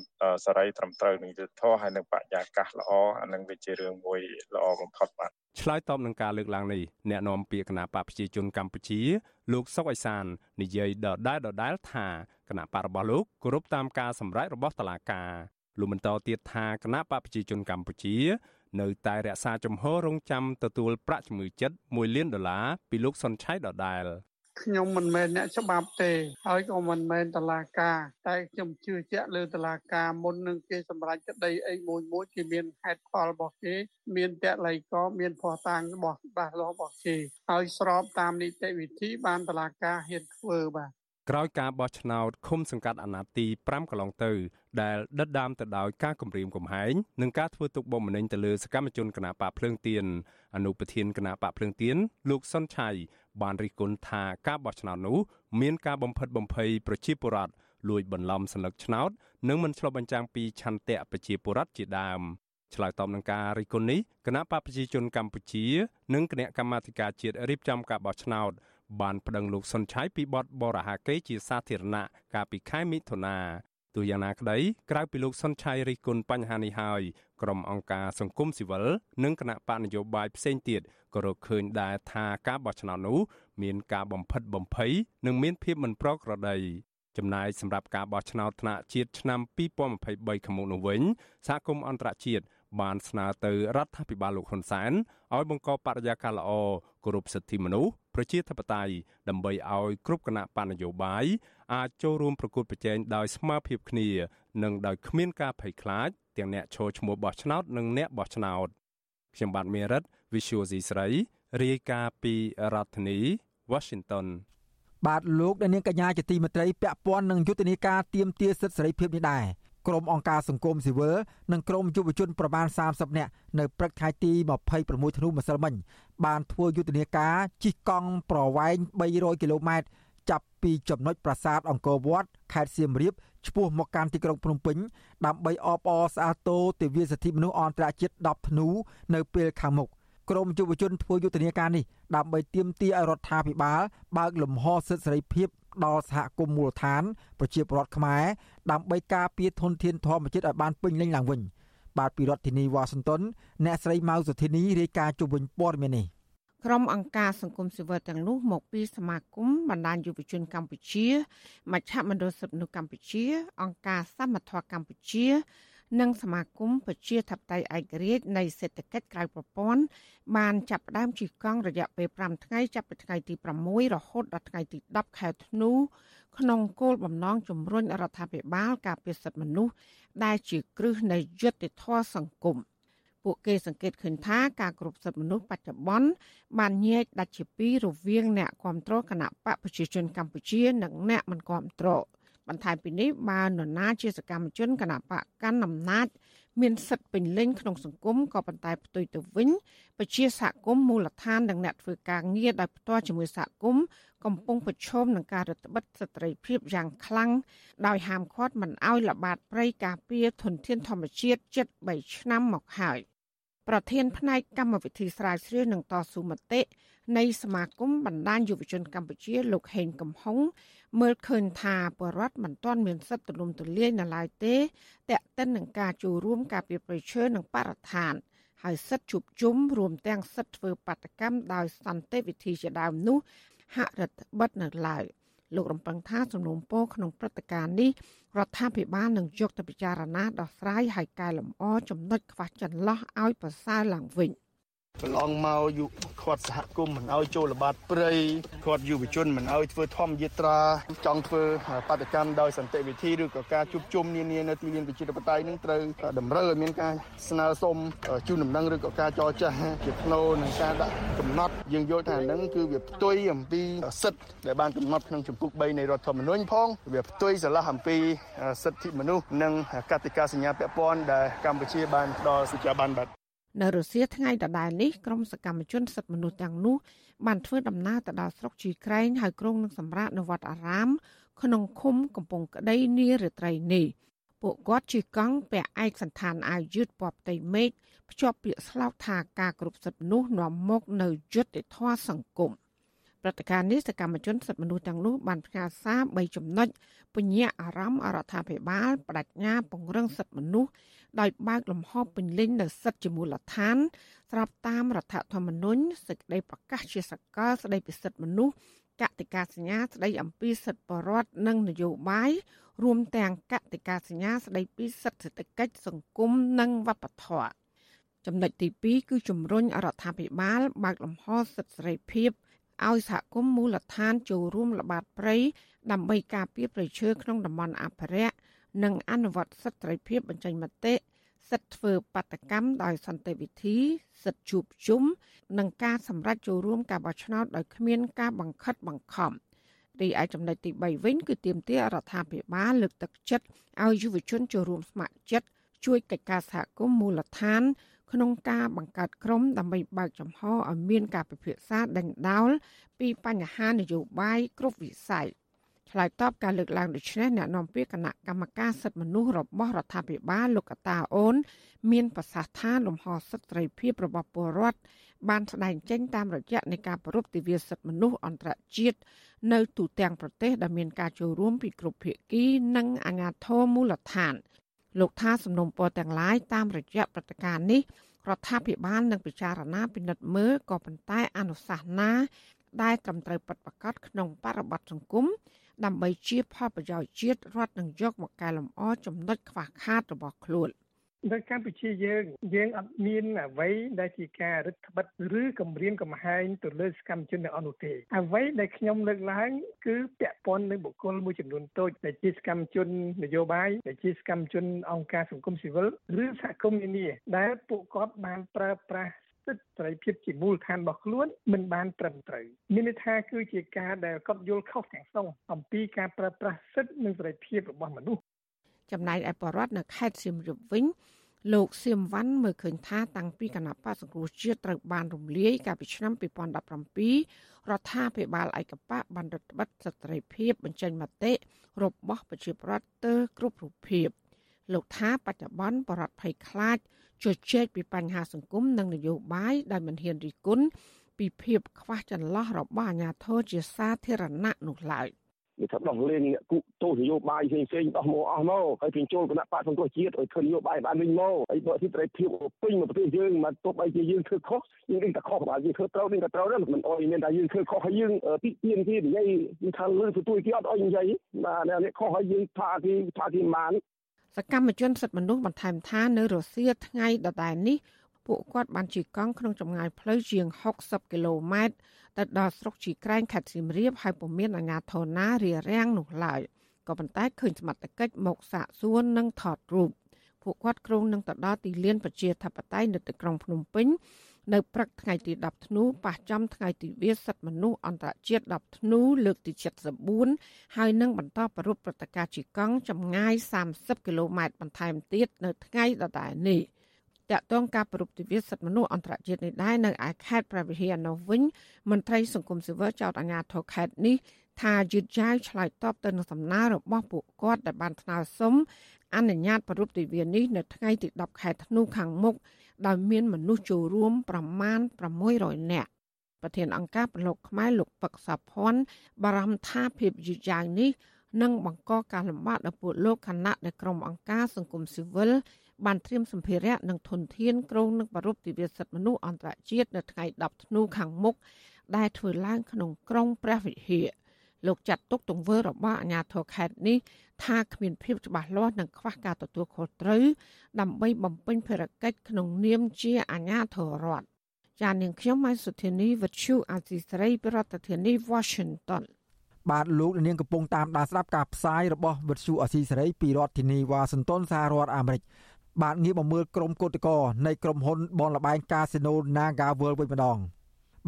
Speaker 5: សេរីត្រឹមត្រូវនឹងយុត្តិធម៌ហើយនឹងបរិយាកាសល្អអានឹងវាជារឿងមួយល្អបំផុតបាទ
Speaker 6: ឆ្លើយតបនឹងការលើកឡើងនេះអ្នកនាំពាក្យគណៈបកប្រជាជនកម្ពុជា លោកសុកអេសាននិយាយដដែលដដែលថាគណៈបករបស់លោកគោរពតាមការសម្រេចរបស់តុលាការ លោកបន្តទៀតថាគណៈបកប្រជាជនកម្ពុជា នៅតែរក្សាជំហររងចាំទទួលប្រាក់ជំងឺចិត្ត1លានដុល្លារពីលោកសុនឆៃដដែល
Speaker 9: ខ្ញុំមិនមែនអ្នកច្បាប់ទេហើយក៏មិនមែនតឡាការតែខ្ញុំជឿជាក់លើតឡាការមុននឹងគេសម្រេចក្តីអីមួយមួយគេមានហេតុផលរបស់គេ មានតល័យកមានភ័ស្តុតាងរបស់ច្បាស់លាស់របស់គេហើយស្របតាមនីតិវិធីបានតឡាការហ៊ានធ្វើបាទ
Speaker 6: ក្រោយការបោះឆ្នោតឃុំសង្កាត់អាណត្តិទី5កន្លងទៅដែលដិតដាមទៅដោយការគំរាមកំហែងនិងការធ្វើទុកបុកម្នេញទៅលើសកម្មជនគណបកភ្លើងទៀនអនុប្រធានគណបកភ្លើងទៀនលោកសុនឆៃបានរិះគន់ថាការបោះឆ្នោតនោះមានការបំផិតបំភ័យប្រជាពលរដ្ឋលួចបន្លំសัญลักษณ์ឆ្នោតនិងមិនឆ្លុះបញ្ចាំងពីឆន្ទៈប្រជាពលរដ្ឋជាដើមឆ្លើយតបនឹងការរិះគន់នេះគណៈបកប្រជាជនកម្ពុជា និងគណៈកម្មាធិការជាតិរៀបចំការបោះឆ្នោត បានប្តឹងលោកសុនឆៃពីបទបរាហាកេរជាសាធារណៈកាលពីខែមិថុនាទោះយ៉ាងណាក្តីក្រៅពីលោកសុនឆៃរិះគន់បញ្ហានេះហើយក្រុមអង្គការសង្គមស៊ីវិលនិងគណៈបកនយោបាយផ្សេងទៀតក៏រកឃើញដែរថាការបោះឆ្នោតនោះមានការបំផិតបំភ័យនិងមានភាពមិនប្រក្រតីចំណាយសម្រាប់ការបោះឆ្នោតថ្នាក់ជាតិឆ្នាំ2023ខាងមុខនោះវិញសហគមន៍អន្តរជាតិបានស្នើទៅរដ្ឋាភិបាលលោកហ៊ុនសែនឲ្យបង្កបរិយាកាសល្អគោរពសិទ្ធិមនុស្ស ប្រជាធិបតេយ្យដើម្បីឲ្យគ្រប់គណៈបកនយោបាយអាចចូលរួមប្រកួតប្រជែងដោយស្មើភាពគ្នា និងដោយគ្មានការភ័យខ្លាចទាំងអ្នកឈរឈ្មោះបោះឆ្នោតនិងអ្នកបោះឆ្នោតខ្ញុំបាទមេរិត Visual C ស្រីរាយការណ៍ពីរដ្ឋធានី Washington
Speaker 1: បាទលោកអ្នកនាងកញ្ញាជាទីមេត្រីពាក់ព័ន្ធនឹងយុទ្ធនាការទៀមទាសិទ្ធិសេរីភាពនេះដែរ ក្រុមអង្គការសង្គមស៊ីវិលនិងក្រុមយុវជនប្រមាណ30នាក់នៅព្រឹកថ្ងៃទី26ធ្នូម្សិលមិញបានធ្វើយុទ្ធនាការជិះកង់ប្រវែង300គីឡូម៉ែត្រចាប់ពីចំណុចប្រាសាទអង្គរវត្តខេត្តសៀមរាបឆ្ពោះមកកាន់ទីក្រុងភ្នំពេញដើម្បីអបអរសាទរទិវាសិទ្ធិមនុស្សអន្តរជាតិ10ធ្នូនៅពេលខាងមុខក្រមយុវជនធ្វើយុទ្ធនាការនេះដើម្បីទាមទារឲ្យរដ្ឋាភិបាលបើកលំហសិទ្ធិសេរីភាព ដល់សហគមន៍មូលដ្ឋានប្រជាពលរដ្ឋខ្មែរដើម្បីការពារធនធានធម្មជាតិឲ្យបានពេញលេញឡើងវិញបាទពីរដ្ឋធានីវ៉ាស៊ីនតោនអ្នកស្រីម៉ៅសុធីនីរាយការណ៍ជុំវិញព័ត៌មាននេះ
Speaker 10: ក្រុមអង្គការសង្គមស៊ីវិលទាំងនោះមកពីសមាគមបណ្ដាញយុវជនកម្ពុជាមជ្ឈមណ្ឌលសិទ្ធិមនុស្សកម្ពុជា អង្គការសមត្ថៈកម្ពុជា និងសមាគមប្រជាធិបតេយ្យឯករាជ្យនៃសេដ្ឋកិច្ចក្រៅប្រព័ន្ធបានចាប់ផ្ដើមជិះកង់រយៈពេល5ថ្ងៃចាប់ពីថ្ងៃទី6រហូតដល់ថ្ងៃទី10ខែធ្នូក្នុងគោលបំណងជំរុញរដ្ឋាភិបាលការពារសិទ្ធិមនុស្សដែលជាគ្រឹះនៃយុត្តិធម៌សង្គមពួកគេសង្កេតឃើញថាការគ្រប់សិទ្ធិមនុស្សបច្ចុប្បន្នបានញែកដាច់ជាពីររវាងអ្នកគ្រប់គ្រងគណៈបកប្រជាជនកម្ពុជា និងអ្នកមិនគ្រប់គ្រង បន្ថែមពីនេះបើនរណាជាសកម្មជនគណៈបកកាន់អំណាចមានសិទ្ធិពេញលេញក្នុងសង្គមក៏ប៉ុន្តែផ្ទុយទៅវិញពជាសហគមន៍មូលដ្ឋាននិងអ្នកធ្វើការងារដោយផ្ទាល់ជាមួយសហគមន៍កំពុងប្រឈមនឹងការរឹតបន្តឹងសិទ្ធិភាពយ៉ាងខ្លាំងដោយហាមឃាត់មិនឲ្យល្បាតព្រៃការពារធនធានធម្មជាតិជិត3ឆ្នាំមកហើយប្រធានផ្នែកកម្មវិធីស្រាវជ្រាវនិងតស៊ូមតិនៃសមាគមបណ្ដាញយុវជនកម្ពុជាលោកហេងកំហុង មើលឃើញថាបរដ្ឋមិនទាន់មានសិទ្ធិទូលំទូលាយនៅឡើយទេតែកតិននឹងការចូលរួមការពារប្រៃឈើនិងបរិស្ថានហើយសិទ្ធិជួបជុំរួមទាំងសិទ្ធិធ្វើបាតកម្មដោយសន្តិវិធីជាដើមនោះហាក់រដ្ឋបិទនៅឡើយលោករំពឹងថាសំណុំពរក្នុងព្រឹត្តិការណ៍នេះរដ្ឋាភិបាលនឹងយកទៅពិចារណាដោះស្រាយហើយកែលម្អចំណុចខ្វះចន្លោះឲ្យប្រសើរឡើងវិញ។
Speaker 11: កន្លងមកយុខាត់សហគមន៍មិនឲ្យចូលល្បាតព្រៃខាត់យុវជនមិនឲ្យធ្វើធម្មយាត្រាចង់ធ្វើបដកម្មដោយសន្តិវិធីឬក៏ការជួបជុំនានានៅទីលានប្រជាធិបតេយ្យនឹងត្រូវតម្រូវឲ្យមានការស្នើសុំជូនដំណឹងឬក៏ការចរចាជាផ្នូរនឹងការដាក់កំណត់យើងយល់ថាហ្នឹងគឺវាផ្ទុយអំពីសិទ្ធិដែលបានកំណត់ក្នុងជំពូក3នៃរដ្ឋធម្មនុញ្ញផងវាផ្ទុយស្រឡះអំពីសិទ្ធិមនុស្សនិងកតិកាសញ្ញាពាក់ព័ន្ធដែលកម្ពុជាបានផ្ដល់សេចក្ដីបានបាត់
Speaker 10: នៅរុស្ស៊ីថ្ងៃដដែលនេះក្រុមសកម្មជនសិទ្ធិមនុស្សទាំងនោះបានធ្វើដំណើរទៅដល់ស្រុកជីក្រែងហើយក្រុងនឹងសម្រាប់នៅវត្តអារាម ក្នុងឃុំកំពង់ក្តីនារាត្រីនេះពួកគាត់ជិះកង់ពាក់ឯកសន្តានអាវយឺតពណ៌ផ្ទៃមេឃភ្ជាប់ពាក្យស្លោកថាការគ្រប់សិទ្ធិមនុស្សនាំមកនៅយុត្តិធម៌សង្គម ព្រឹត្តិការណ៍នេះសកម្មជនសិទ្ធិមនុស្សទាំងនោះបានផ្ញើសារ3ចំណុចពញ្ញាអារម្មណ៍អរដ្ឋាភិបាលបដិញ្ញាពង្រឹងសិទ្ធិមនុស្សដោយបើកលំហពេញលេញនៅសិទ្ធិជាមូលដ្ឋាន ស្របតាមរដ្ឋធម្មនុញ្ញសេចក្តីប្រកាសជាសកលស្តីពីសិទ្ធិមនុស្សកតិកាសញ្ញាស្តីអំពីសិទ្ធិបរដ្ឋនិងនយោបាយរួមទាំងកតិកាសញ្ញាស្តីពីសិទ្ធិសេដ្ឋកិច្ចសង្គមនិងវប្បធម៌ចំណុចទី2គឺជំរុញរដ្ឋាភិបាលបើកលំហសិទ្ធិសេរីភាព ឲ្យសហគមន៍មូលដ្ឋានចូលរួមល្បាតព្រៃដើម្បីការពារប្រៃឈើក្នុងតំបន់អភិរក្សនិងអនុវត្តសិទ្ធិសេរីភាពបញ្ចេញមតិសិទ្ធិធ្វើបាតកម្មដោយសន្តិវិធី សិទ្ធិជួបជុំនិងការសម្រេចចូលរួមការបោះឆ្នោតដោយគ្មានការបង្ខិតបង្ខំរីឯចំណុចទី3វិញគឺទាមទាររដ្ឋាភិបាលលើកទឹកចិត្តឲ្យយុវជនចូលរួមស្ម័គ្រចិត្តជួយកិច្ចការសហគមន៍មូលដ្ឋាន ក្នុងការបង្កើតក្រុមដើម្បីបើកចំហឲ្យមានការពិភាក្សាដេញដោលពីបញ្ហានយោបាយគ្រប់វិស័យឆ្លើយតបការលើកឡើងដូចនេះអ្នកនាំពាក្យគណៈកម្មការសិទ្ធិមនុស្សរបស់រដ្ឋាភិបាលលោកកតាអូន មានប្រសាសន៍ថាលំហសិទ្ធិសេរីភាពរបស់ពលរដ្ឋបានស្ដែងចេញតាមរយៈនៃការប្រពៃទិវាសិទ្ធិមនុស្សអន្តរជាតិនៅទូទាំងប្រទេសដែលមានការចូលរួមពីគ្រប់ភាគីនិងអាជ្ញាធរមូលដ្ឋាន លោកថាសំណុំពរទាំងឡាយតាមរយៈព្រឹត្តិការណ៍នេះរដ្ឋាភិបាលនឹងពិចារណាពិនិត្យមើលក៏ប៉ុន្តែអនុសាសន៍ណា ដែលត្រឹមត្រូវពិតប្រាកដក្នុងបរិបទសង្គមដើម្បីជាផលប្រយោជន៍ជាតិរដ្ឋនឹងយកមកកែលម្អចំណុចខ្វះខាតរបស់ខ្លួន។
Speaker 12: នៅកម្ពុជាយើងយើងអត់មានអ្វីដែលជាការរឹតបន្តឹងឬគម្រាមកំហែងទៅលើសកម្មជនទាំងអស់នោះទេអ្វីដែលខ្ញុំលើកឡើងគឺពាក់ព័ន្ធនឹងបុគ្គលមួយចំនួនតូចដែលជាសកម្មជននយោបាយដែលជាសកម្មជនអង្គការសង្គមស៊ីវិលឬសហគមន៍នានាដែលពួកគាត់បានប្រើប្រាស់សិទ្ធិសេរីភាពជាមូលដ្ឋានរបស់ខ្លួនមិនបានត្រឹមត្រូវមានន័យថាគឺជាការដែលគាត់យល់ខុសទាំងស្រុងអំពីការប្រើប្រាស់សិទ្ធិនិងសេរីភាពរបស់មនុស្ស
Speaker 10: ចំណែកឯបរដ្ឋនៅខេត្តសៀមរាបវិញលោកសៀមវ៉ាន់មើលឃើញថាតាំងពីគណៈបក្សសង្គ្រោះជាតិត្រូវបានរំលាយកាលពីឆ្នាំ2017រដ្ឋាភិបាលឯកបកបានរដ្ឋបិទសិទ្ធិភាពបញ្ចេញមតិរបស់ប្រជាប្រដ្ឋទៅគ្រប់រូបភាពលោកថាបច្ចុប្បន្នបរដ្ឋភ័យខ្លាចជជែកពីបញ្ហាសង្គមនិងនយោបាយដែលមិនហ៊ានរិះគន់ពីភាពខ្វះចន្លោះរបស់អាជ្ញាធរជាសាធារណៈនោះឡើយ។
Speaker 13: វាថាដោះលែងអ្នកគុទោសនយោបាយផ្សេងផ្សេងដោះមកអស់មកហើយបញ្ចូលគណៈបកសង្គ្រោះជាតិឲ្យធ្វើនយោបាយបានវិញមកហើយបើសិទ្ធិភាពពេញមកប្រទេសយើងមកទោះបីជាយើងធ្វើខុសយើងនឹងតែខុសបើយើងធ្វើត្រូវនឹងតែត្រូវដែរមិនអោយមានតែយើងធ្វើខុសហើយយើងទីទៀនគេនិយាយថាលើទទួលគេអត់អោយនិយាយបាទអ្នកខុសហើយយើងថាគេថាគេបាន
Speaker 10: សកម្មជនសិទ្ធិមនុស្សបន្ថែមថានៅរុស្ស៊ីថ្ងៃដដែលនេះ ពួកគាត់បានជិះកង់ក្នុងចម្ងាយផ្លូវជាង60គីឡូម៉ែត្រទៅដល់ស្រុកជីក្រែងខេត្តសៀមរាបហើយពុំមានអាជ្ញាធរណារារាំងនោះឡើយក៏ប៉ុន្តែឃើញសមត្ថកិច្ចមកសាកសួរនិងថតរូបពួកគាត់ក្រុងនឹងទៅដល់ទីលានប្រជាធិបតេយ្យនៅទីក្រុងភ្នំពេញនៅព្រឹកថ្ងៃទី10ធ្នូប៉ះចំថ្ងៃទិវាសិទ្ធិមនុស្សអន្តរជាតិ10ធ្នូលើកទី74ហើយនឹងបន្តប្រពៃព្រឹត្តិការណ៍ជីកង់ចម្ងាយ30គីឡូម៉ែត្របន្ថែមទៀតនៅថ្ងៃដដែលនេះ។ តាក់ទងការប្រពៃទិវាសិទ្ធិមនុស្សអន្តរជាតិនេះដែរនៅឯខេត្តព្រះវិហារនោះវិញមន្ត្រីសង្គមស៊ីវិលចោទអាជ្ញាធរខេត្តនេះថាយឺតយ៉ាវឆ្លើយតបទៅនឹងសំណើរបស់ពួកគាត់ដែលបានថ្នើសុំអនុញ្ញាតប្រពៃទិវានេះនៅថ្ងៃទី10ខែធ្នូខាងមុខដោយមានមនុស្សចូលរួមប្រមាណ600នាក់ប្រធានអង្គការប្រឡូកខ្មែរលោកពឹកសាភ័ណ្ឌបារម្ភថាភាពយឺតយ៉ាវនេះនឹងបង្កការលំបាកដល់ពួកលោកខណៈដែលក្រុមអង្គការសង្គមស៊ីវិល បានត្រៀមសម្ភារៈនិងធនធានក្រុងនឹងប្រពៃទិវាសិទ្ធិមនុស្សអន្តរជាតិនៅថ្ងៃ10ធ្នូខាងមុខដែលធ្វើឡើងក្នុងក្រុងព្រះវិហារលោកចាត់ទុកទង្វើរបស់អាជ្ញាធរខេត្តនេះថាគ្មានភាពច្បាស់លាស់និងខ្វះការទទួលខុសត្រូវដើម្បីបំពេញភារកិច្ចក្នុងនាមជាអាជ្ញាធររដ្ឋចាននាងខ្ញុំម៉ៃសុធានីវិទ្យុអាស៊ីសេរីប្រធានាធិបតី Washington
Speaker 1: បាទលោកនាងកំពុងតាមដានស្ដាប់ការផ្សាយរបស់វិទ្យុអាស៊ីសេរីពីរដ្ឋធានីវ៉ាស៊ីនតោនសហរដ្ឋអាមេរិក បានងាកមកមើលក្រុមកោតក្រនៃក្រុមហ៊ុនបនលបែងកាស៊ីណូ Naga World វិញម្ដង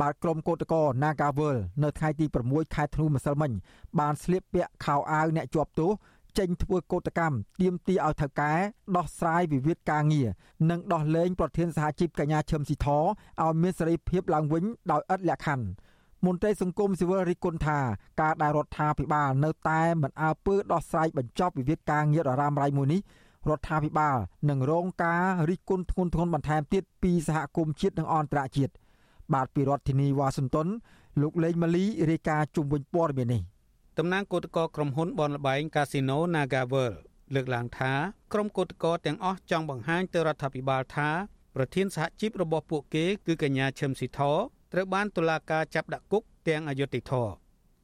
Speaker 1: បាទក្រុមកោតក្រ Naga World នៅថ្ងៃទី6ខែធ្នូម្សិលមិញបានស្លៀកពាក់ខោអាវអ្នកជាប់ទោសចេញធ្វើកោតកម្មទាមទារឲ្យថៅកែដោះស្រាយវិវាទការងារនិងដោះលែងប្រធានសហជីពកញ្ញាឈឹមស៊ីធឲ្យមានសេរីភាពឡើងវិញដោយឥតលក្ខខណ្ឌមន្ត្រីសង្គមស៊ីវិលរិះគន់ថាការដែលរដ្ឋាភិបាលនៅតែមិនអើពើដោះស្រាយបញ្ចប់វិវាទការងារដ៏រ៉ាំរ៉ៃមួយនេះ រដ្ឋាភិបាលនឹងរងការរិះគន់ធ្ងន់ធ្ងរបន្ថែមទៀតពីសហគមន៍ជាតិនិងអន្តរជាតិបាទពីរដ្ឋធានីវ៉ាស៊ីនតោនលោកលេងម៉ាលីរាយការណ៍ជុំវិញព័ត៌មាននេះ
Speaker 14: តំណាងគឧតកក្រុមហ៊ុនបនលបែងកាស៊ីណូ Nagavel លើកឡើងថាក្រុមគឧតកទាំងអស់ចង់បង្ហាញទៅរដ្ឋាភិបាលថាប្រធានសហជីពរបស់ពួកគេគឺកញ្ញាឈឹមស៊ីធត្រូវបានតុលាការចាប់ដាក់គុកទាំងអយុត្តិធម៌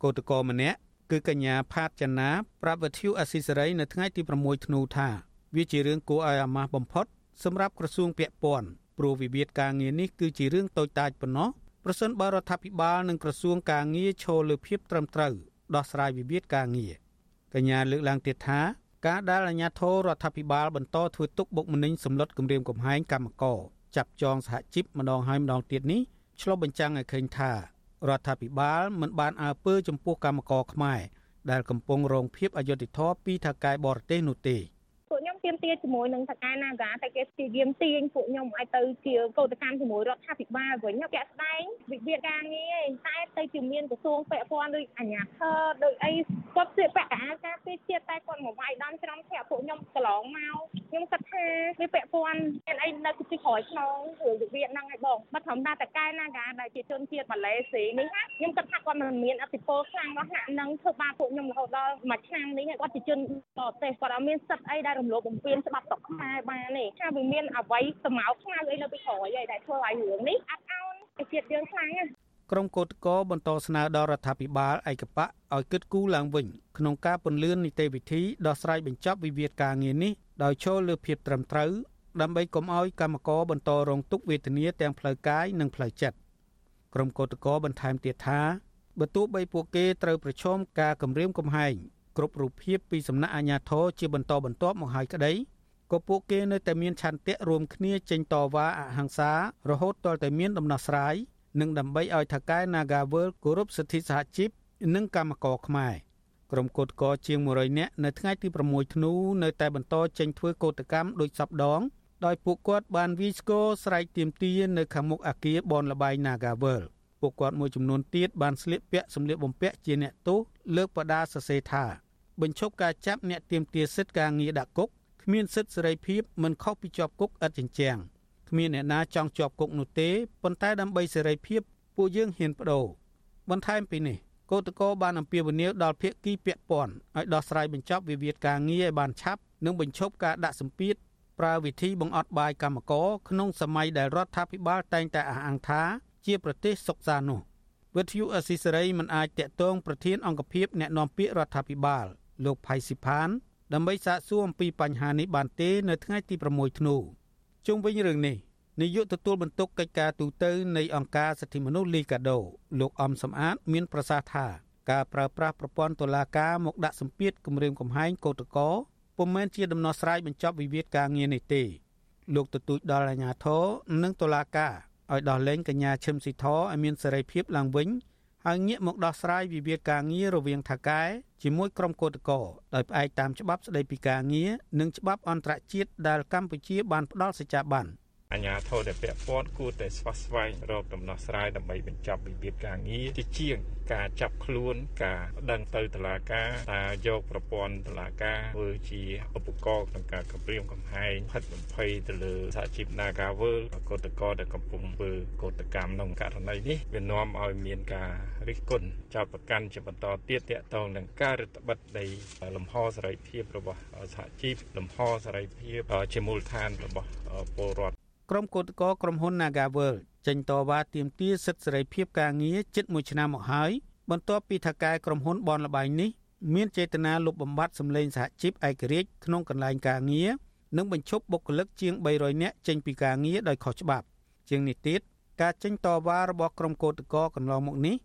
Speaker 14: គឧតកម្នាក់គឺកញ្ញាផាតចនាប្រាប់វិទ្យុអស៊ីសេរីនៅថ្ងៃទី6ធ្នូថា វាជារឿងគួរឲ្យអាម៉ាស់បំផុតសម្រាប់ក្រសួងពាក់ព័ន្ធព្រោះវិវាទការងារនេះគឺជារឿងតូចតាចប៉ុណ្ណោះប្រសិនបើរដ្ឋាភិបាលនិងក្រសួងការងារឈលលើភាពត្រឹមត្រូវដោះស្រាយវិវាទការងារកញ្ញាលើកឡើងទៀតថាការដែលអាជ្ញាធររដ្ឋាភិបាលបន្តធ្វើទុកបុកម្នេញសម្លុតគម្រាមកំហែងកម្មករចាប់ចងសហជីពម្ដងហើយម្ដងទៀតនេះឆ្លុះបញ្ចាំងឲ្យឃើញថារដ្ឋាភិបាលមិនបានអើពើចំពោះកម្មករខ្មែរដែលកំពុងរងភាពអយុត្តិធម៌ពីថៅកែបរទេសនោះទេ
Speaker 15: ពួកខ្ញុំទៀមទាជាមួយនឹងថៅកែ Naga តែគេព្យាយាមទាញពួកខ្ញុំឲ្យទៅជាកោតកម្មជាមួយរដ្ឋាភិបាលវិញជាក់ស្ដែងវិវាទការងារឯងតែទៅជាមានក្រសួងពាក់ព័ន្ធដូចអាជ្ញាធរដូចអីគាត់ស្លៀកពាក់កៅអៅការពារជាតិតែគាត់មកវាយដំច្រំធាក់ពួកខ្ញុំកន្លងមកខ្ញុំគិតថាវាពាក់ព័ន្ធមានអីនៅពីក្រោយខ្នងរឿងវិវាទហ្នឹងឯងបងបើធម្មតាតកែ Naga ដែលជាជនជាតិម៉ាឡេស៊ីនេះណាខ្ញុំគិតថាគាត់មិនមានអធិបុលខ្លាំងដល់ហាក់នឹងធ្វើបាបពួកខ្ញុំរហូតដល់មួយឆ្នាំនេះគាត់ជាជនបរទេសគាត់អត់មានសិទ្ធអីដែលរំលោភបំពានច្បាប់ស្រុកខ្មែរបានទេថាវាមានអ្វីសម្ោកខ្មៅអីនៅពីក្រោយឯដែលធ្វើឲ្យរឿងនេះអត់អោនជាតិយើងខ្លាំងណា
Speaker 14: ក្រុមកោតកោបន្តស្នើដល់រដ្ឋាភិបាលឯកបៈឲ្យគិតគូរឡើងវិញក្នុងការពន្លឿននីតិវិធីដោះស្រាយបញ្ចប់វិវាទការងារនេះដោយចូលលើភាពត្រឹមត្រូវដើម្បីកុំឲ្យកម្មករបន្តរងទុក្ខវេទនាទាំងផ្លូវកាយនិងផ្លូវចិត្តក្រុមកោតកោបន្ថែមទៀតថាបើទោះបីពួកគេត្រូវប្រឈមការគំរាមកំហែង គ្រប់រូបភាពពីសំណាក់អាជ្ញាធរជាបន្តបន្ទាប់មកហើយក្តីក៏ពួកគេនៅតែមានឆន្ទៈរួមគ្នាចេញតវ៉ាអហិង្សារហូតទាល់តែមានដំណោះស្រាយនិងដើម្បីឲ្យថកែ Nagawal គោរពសិទ្ធិសហជីពនិងកម្មករខ្មែរក្រុមកោតកោជាង100នាក់នៅថ្ងៃទី6ធ្នូនៅតែបន្តចេញធ្វើកោតកម្មដោយសពដង ដោយពួកគាត់បានវាយស្គរស្រែកទាមទារនៅខាងមុខអគារបនលបាយ Nagawal ពួកគាត់មួយចំនួនទៀតបានស្លៀកពាក់សម្លៀកបំពាក់ជាអ្នកទោសលើកបដាសរសេរថាបញ្ឈប់ការចាប់អ្នកទាមទារសិទ្ធិការងារដាក់គុកគ្មានសិទ្ធិសេរីភាពមិនខុសពីជាប់គុកឥតចិញ្ចាំងគ្មានអ្នកណាចង់ជាប់គុកនោះទេប៉ុន្តែដើម្បីសេរីភាពពួកយើងហ៊ានបដូរបន្ថែមពីនេះកោតកោបានអំពាវនាវដល់ភាគីពាក់ព័ន្ធឲ្យដោះស្រាយបញ្ចប់វិវាទការងារឲ្យបានឆាប់និងបញ្ឈប់ការដាក់សម្ពាធប្រើវិធីបង្អត់បាយកម្មករក្នុងសម័យដែលរដ្ឋាភិបាលតែងតែអះអាងថា ជាប្រទេសសុខសាន្តនោះវិទ្យុអស៊ីសេរីមិនអាចតាក់ទងប្រធានអង្គភិបអ្នកណែនាំពាក្យរដ្ឋាភិបាល លោកផៃស៊ីផានដើម្បីសាកសួរអំពីបញ្ហានេះបានទេនៅថ្ងៃទី6ធ្នូជុំវិញរឿងនេះនាយកទទួលបន្ទុកកិច្ចការទូតនៃអង្គការសិទ្ធិមនុស្សលីកាដូលោកអំសំអាត មានប្រសាសន៍ថាការប្រើប្រាស់ប្រព័ន្ធតុលាការមកដាក់សម្ពាធគម្រាមកំហែងកោតក្រពុំមែនជាដំណោះស្រាយបញ្ចប់វិវាទការងារនេះទេលោកទទូចដល់អាជ្ញាធរនិងតុលាការ ឲ្យដោះលែងកញ្ញាឈឹមស៊ីធឲ្យមានសេរីភាពឡើងវិញហើយងាកមកដោះស្រាយវិវាទការងាររវាងថៅកែជាមួយក្រុមកោតក្រដោយផ្អែកតាមច្បាប់ស្តីពីការងារនិងច្បាប់អន្តរជាតិដែលកម្ពុជាបានផ្ដល់សច្ចាប័ន
Speaker 16: អញ្ញាធរដែលពាក់ព័ន្ធគួរតែស្វះស្វែងរកដំណោះស្រាយដើម្បីបញ្ចប់វិវាទការងារជាជាងការចាប់ខ្លួនការដឹងទៅតុលាការតាយកប្រព័ន្ធតុលាការធ្វើជាឧបករណ៍ក្នុងការគម្រាមកំហែងផិតបំភ័យទៅលើសហជីព Nagawal កោតកោដែលកំពុងធ្វើកោតកម្មក្នុងករណីនេះវានាំឲ្យមានការរិះគន់ចោតប្រកាន់ជាបន្តទៀតទាក់ទងនឹងការរដ្ឋបិទនៃលំហសេរីភាពរបស់សហជីពលំហសេរីភាពជាមូលដ្ឋានរបស់ពលរដ្ឋ
Speaker 14: ក្រុមកោតក្រក្រុមហ៊ុន Nagawal ចេញតវ៉ាទាមទារសិទ្ធិសេរីភាពការងារជិត1ឆ្នាំមកហើយបន្ទាប់ពីថៅកែក្រុមហ៊ុនបនលបែងនេះមានចេតនាលុបបំបាត់សម្លេងសហជីពឯករាជ្យក្នុងកន្លែងការងារនិងបញ្ឈប់បុគ្គលិកជាង300នាក់ចេញពីការងារដោយខុសច្បាប់ ជាងនេះទៀតការចេញតវ៉ារបស់ក្រុមកោតក្រកន្លងមកនេះ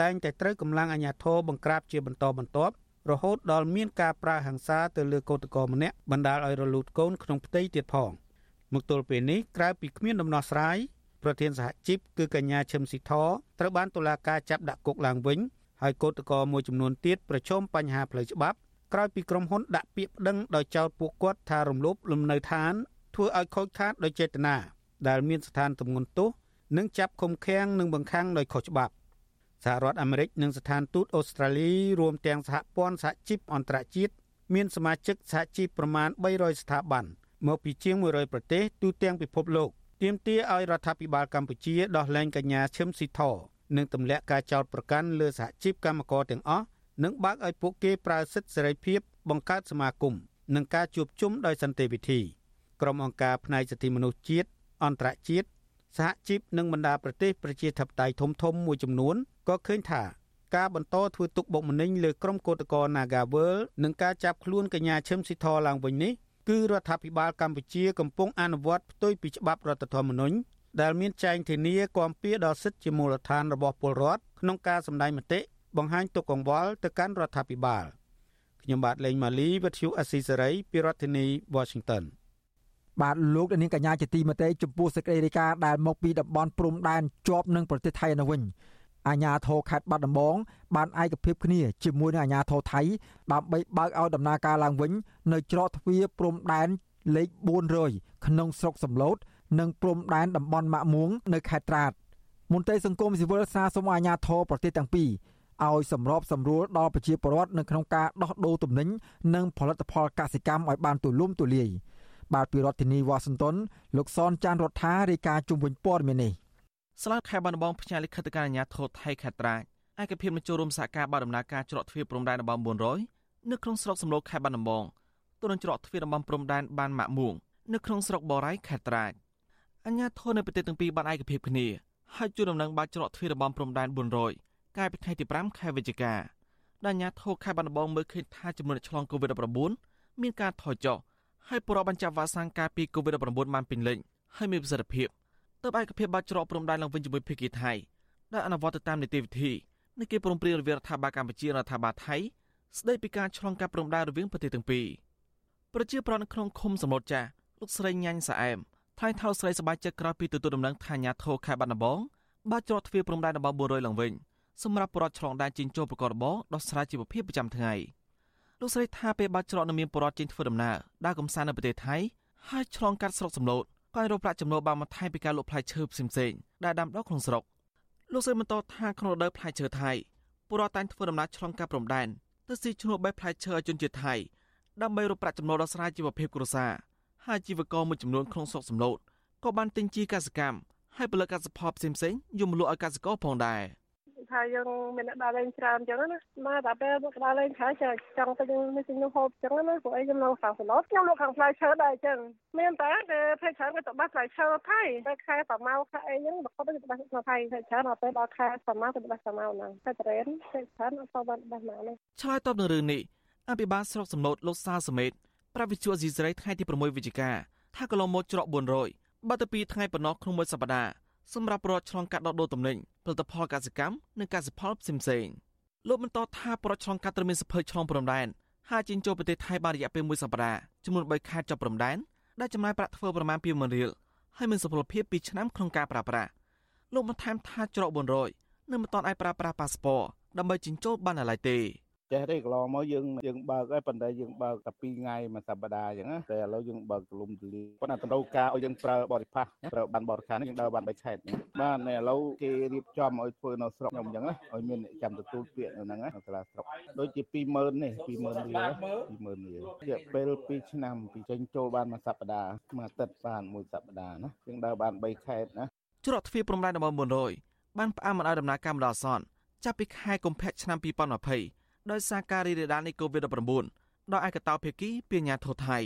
Speaker 14: តែងតែត្រូវកម្លាំងអាជ្ញាធរបង្ក្រាបជាបន្តបន្ទាប់រហូតដល់មានការប្រើហិង្សាទៅលើកោតក្រម្នាក់បណ្ដាលឲ្យរលូតកូនក្នុងផ្ទៃទៀតផង។ មកទល់ពេលនេះក្រៅពីគ្មានដំណោះស្រាយប្រធានសហជីពគឺកញ្ញាឈឹមស៊ីធត្រូវបានតុលាការចាប់ដាក់គុកឡើងវិញហើយកោតក្រមួយចំនួនទៀតប្រឈមបញ្ហាផ្លូវច្បាប់ក្រោយពីក្រុមហ៊ុនដាក់ពាក្យប្តឹងដោយចោទពួកគាត់ថារំលោភលំនៅឋានធ្វើឲ្យខូចខាតដោយចេតនាដែលមានស្ថានទម្ងន់ទោសនិងចាប់ឃុំឃាំងនិងបង្ខាំងដោយខុសច្បាប់សហរដ្ឋអាមេរិកនិងស្ថានទូតអូស្ត្រាលីរួមទាំងសហព័ន្ធសហជីពអន្តរជាតិមានសមាជិកសហជីពប្រមាណ300ស្ថាប័ន មកពីជាង100ប្រទេសទូទាំងពិភពលោកទាមទារឲ្យរដ្ឋាភិបាលកម្ពុជាដោះលែងកញ្ញាឈឹមស៊ីធនិងទម្លាក់ការចោទប្រកាន់លើសហជីពកម្មករទាំងអស់និងបើកឲ្យពួកគេប្រើសិទ្ធិសេរីភាពបង្កើតសមាគមនិងការជួបជុំដោយសន្តិវិធីក្រុមអង្គការផ្នែកសិទ្ធិមនុស្សជាតិអន្តរជាតិសហជីពនិងបណ្ដាប្រទេសប្រជាធិបតេយ្យធំធំមួយចំនួនក៏ឃើញថាការបន្តធ្វើទុកបុកម្នេញលើក្រុមកោតក្រ Nagawal និងការចាប់ខ្លួនកញ្ញាឈឹមស៊ីធឡើងវិញនេះ គឺរដ្ឋាភិបាលកម្ពុជាកំពុងអនុវត្តផ្ទុយពីច្បាប់រដ្ឋធម្មនុញ្ញដែលមានចែងធានាគាំពៀដល់សិទ្ធិជាមូលដ្ឋានរបស់ពលរដ្ឋក្នុងការសម្ដែងមតិបង្ហាញទុកកង្វល់ទៅកាន់រដ្ឋាភិបាលខ្ញុំបាទលេងម៉ាលីវិទ្យុអស៊ីសេរីពីរដ្ឋធានី Washington
Speaker 1: បាទលោកនាងកញ្ញាជាទីមេត្រីចំពោះសេចក្តីរាយការណ៍ដែលមកពីតំបន់ព្រំដែនជាប់នឹងប្រទេសថៃនៅវិញ អាជ្ញាធរខេត្តបាត់ដំបងបានឯកភាពគ្នាជាមួយនឹងអាជ្ញាធរថៃដើម្បីបើកឲ្យដំណើរការឡើងវិញ នៅច្រកទ្វារព្រំដែនលេខ400ក្នុងស្រុកសំឡូតនិងព្រំដែនតំបន់ម៉ាក់មួងនៅខេត្តត្រាតមន្ត្រីសង្គមស៊ីវិលសារសុំអាជ្ញាធរប្រទេសទាំងពីរឲ្យសម្របសម្រួលដល់ប្រជាពលរដ្ឋនៅក្នុងការដោះដូរទំនិញនិងផលិតផលកសិកម្មឲ្យបានទូលំទូលាយបាទពីរដ្ឋធានីវ៉ាស៊ីនតោនលោកសនចាន់រដ្ឋារាយការណ៍ជុំវិញព័ត៌មាននេះ
Speaker 17: ស្លាវខេត្តបាត់ដំបងផ្ញើលិខិតទៅកាន់អាជ្ញាធរថៃខេត្តត្រាចឯកភាពនឹងចូលរួមសហការបើដំណើរការច្រកទ្វារព្រំដែនតំបន់400នៅក្នុងស្រុកសំឡូខេត្តបាត់ដំបងទៅនឹងច្រកទ្វារតំបន់ព្រំដែនបានម៉ាក់មួងនៅក្នុងស្រុកបរៃខេត្តត្រាចអាជ្ញាធរនៅប្រទេសទាំងពីរបានឯកភាពគ្នាហើយជួយដំណឹងបើច្រកទ្វារតំបន់ព្រំដែន400កាលពីថ្ងៃទី5ខែវិច្ឆិកាដែលអាជ្ញាធរខេត្តបាត់ដំបងមើលឃើញថាចំនួនអ្នកឆ្លង COVID-19 មានការថយចុះហើយប្រព័ន្ធបញ្ជាក់វ៉ាក់សាំងការពារ COVID-19 បានពេញលេញហើយមានប្រសិទ្ធភាព ទើបឯកភាពបាត់ច្រកព្រំដែនឡើងវិញជាមួយភៀកគីថៃដែលអនុវត្តទៅតាមនីតិវិធីនៃគេព្រមព្រៀងរវាងរដ្ឋាភិបាលកម្ពុជានិងរដ្ឋាភិបាលថៃស្ដីពីការឆ្លងកាត់ព្រំដែនរវាងប្រទេសទាំងពីរប្រជាប្រដ្ឋនៅក្នុងឃុំសំឡូតចាស់លោកស្រីញ៉ាញ់សាអែមថ្លែងថាស្រីសប្បាយចិត្តក្រោយពីទទួលដំណឹងថាអាញាធរខេត្តបាត់ដំបងបានច្រកទ្វារព្រំដែនតំបន់400ឡើងវិញសម្រាប់ប្រជាឆ្លងដែនជិញ្ជោប្រកបរបរដោះស្រាយជីវភាពប្រចាំថ្ងៃលោកស្រីថាពេលបាត់ច្រកនៅមានប្រជាជិញ្ធ្វើដំណើរដើរកំសាន្តនៅប្រទេសថៃហើយឆ្លងកាត់ស្រុកសំឡូត ក៏រកប្រាក់ចំណូលបានបន្ថែមពីការលក់ផ្លែឈើផ្សេងៗដែលដាំដុះក្នុងស្រុកលោកស្រីបន្តថាក្នុងរដូវផ្លែឈើថៃពលរដ្ឋតែងធ្វើដំណើរឆ្លងកាត់ព្រំដែនទៅស៊ីឈ្នួលបេះផ្លែឈើឲ្យជនជាតិថៃដើម្បីរកប្រាក់ចំណូលដល់ស្រ័យជីវភាពគ្រួសារហើយជីវករមួយចំនួនក្នុងស្រុកសំឡូតក៏បានទិញជីកសិកម្មហើយផលិតកសិផលផ្សេងៗយកមកលក់ឲ្យកសិករផងដែរ។
Speaker 18: ថាយើងមានអ្នកដើរលេងច្រើនអញ្ចឹងណាមកតែពេលមកដើរលេងហើយចង់ទៅនេះទិញនោះហូបអញ្ចឹងណាព្រោះអីខ្ញុំនៅខាងសឡតខ្ញុំនៅខាងផ្លែឈើដែរអញ្ចឹងមានតែគេភ័យច្រើនគេទៅបោះផ្លែឈើថៃតែខែប្រម៉ៅខែអីហ្នឹងបកទៅបោះផ្លែថៃភ័យច្រើនដល់ពេលដល់ខែប្រម៉ៅទៅបោះប្រម៉ៅហ្នឹងតែត្រេនភ័យច្រើនអត់ទៅបានបោះមកនេះ
Speaker 17: ឆ្លើយតបនឹងរឿងនេះអភិបាលស្រុកសំឡូតលោកសាសមេតប្រាវិជ្ជាស៊ីសេរីថ្ងៃទី6វិច្ឆិកាថាកន្លងមកច្រក400បាត់ទៅពីថ្ងៃប៉ុណ្ណោះក្នុងមួយសប្តាហ៍ សម្រាប់រដ្ឋឆ្លងកាត់ដកដូរទំនិញផលិតផលកសិកម្មនិងកសិផលផ្សេងៗលោកបន្តថាប្រតិឆ្លងកាត់ត្រូវមានសភើឆ្លងព្រំដែនហើយជិញ្ចូលប្រទេសថៃបានរយៈពេលមួយសប្តាហ៍ចំនួន3ខែចាប់ព្រំដែនដែលចំណាយប្រាក់ធ្វើប្រមាណ20000រៀលហើយមានសុពលភាព2ឆ្នាំក្នុងការប្រើប្រាស់លោកបន្ថែមថាច្រក400នៅមិនទាន់អាចប្រើប្រាស់ប៉ាសពតដើម្បីជិញ្ចូលបានឡើយទេ
Speaker 19: ចេះទេកន្លងមកយើងយើងបើកហើយប៉ុន្តែយើងបើកតែ2ថ្ងៃមួយសប្តាហ៍អញ្ចឹងណាតែឥឡូវយើងបើកទូលំទូលាយប៉ុន្តែតម្រូវការឲ្យយើងប្រើបរិផាសប្រើបានបរិខានេះយើងដើរបាន3ខែបាទឥឡូវគេរៀបចំឲ្យធ្វើនៅស្រុកខ្ញុំអញ្ចឹងណាឲ្យមានចាំទទួលពាក្យហ្នឹងណានៅសាលាស្រុកដូចជា20000នេះ20000រៀល20000រៀលរយៈពេល2ឆ្នាំពីចេញចូលបានមួយសប្តាហ៍មួយអាទិត្យបានមួយសប្តាហ៍ណាយើងដើរបាន3ខែណា
Speaker 17: ច្រកទ្វារព្រំដែនតំបន់400បានផ្អាកមិនឲ្យដំណើរការម្ដងអសន្នចាប់ពីខែកុម្ភៈឆ្នាំ2020 ដោយសារការរីករាលដាលនៃ COVID-19 ដោយឯកតោភាគីពីអាញាធរថៃ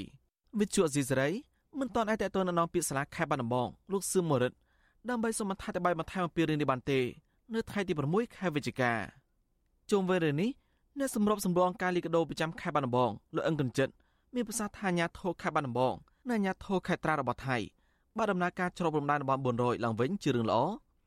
Speaker 17: វិទ្យុស៊ីសេរីមិនទាន់អាចតទៅនៅក្នុងពាក្យសាលាខេត្តបាត់ដំបងលោកសឿមមរិតដើម្បីសូមអធិប្បាយបន្ថែមអំពីរឿងនេះបានទេ នៅថ្ងៃទី6ខែវិច្ឆិកាជុំវិញរឿងនេះអ្នកសម្របសម្រួលអង្គការលីកាដូប្រចាំខេត្តបាត់ដំបងលោកអឹងកញ្ចិតមានប្រសាសន៍ថាអាញាធរខេត្តបាត់ដំបងនិងអាញាធរខេត្តត្រារបស់ថៃបានដំណើរការច្របរំដែនតំបន់400ឡើងវិញជារឿងល្អ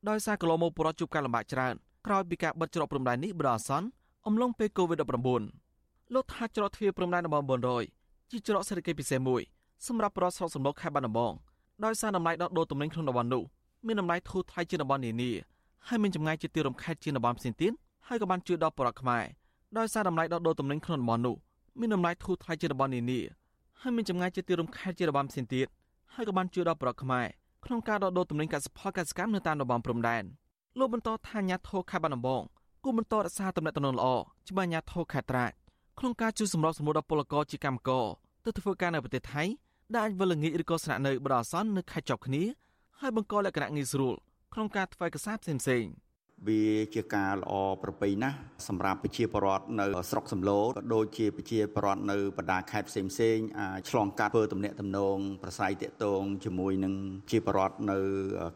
Speaker 17: ដោយសារកន្លងមកប្រជាជួបការលំបាកច្រើនក្រោយពីការបិទច្រកព្រំដែននេះបដអសន្ន អំឡុងពេល COVID-19 លោកថាច្រកទ្វារព្រំដែនតំបន់400ជាច្រកសេដ្ឋកិច្ចពិសេសមួយសម្រាប់ប្រស្រុកសម្លុកខេត្តបាត់ដំបងដោយសារតម្លៃដកដូរទំនិញក្នុងតំបន់នោះមានតម្លៃធូរថ្លៃជាងតំបន់នានាហើយមានចម្ងាយជាទីរំខែតជាងតំបន់ផ្សេងទៀតហើយក៏បានជួយដល់ប្រជាខ្មែរដោយសារតម្លៃដកដូរទំនិញក្នុងតំបន់នោះមានតម្លៃធូរថ្លៃជាងតំបន់នានាហើយមានចម្ងាយជាទីរំខែតជាតំបន់ផ្សេងទៀតហើយក៏បានជួយដល់ប្រជាខ្មែរក្នុងការដកដូរទំនិញកសិផលកសិកម្មនៅតាមតំបន់ព្រំដែនលោកបន្តថាអាញាធរខេត្តបាត់ដំបង គូបន្តរក្សាទំនាក់ទំនងល្អជាមួយអាជ្ញាធរខេត្តត្រាចក្នុងការជួយសម្របសម្រួលដល់ពលករជាកម្មករទៅធ្វើការនៅប្រទេសថៃដែលអាចវិលល្ងាចឬក៏ស្នាក់នៅបដអាសន្ននៅខេត្តជាប់គ្នាហើយបង្កលក្ខណៈងាយស្រួលក្នុងការធ្វើឯកសារផ្សេងៗ
Speaker 20: វាជាការល្អប្រពៃណាស់សម្រាប់ប្រជាពលរដ្ឋនៅស្រុកសំឡូក៏ដូចជាប្រជាពលរដ្ឋនៅបណ្ដាខេត្តផ្សេងផ្សេងអាចឆ្លងកាត់ធ្វើទំនាក់ទំនងប្រស័យតាក់ទងជាមួយនឹងជាពលរដ្ឋនៅ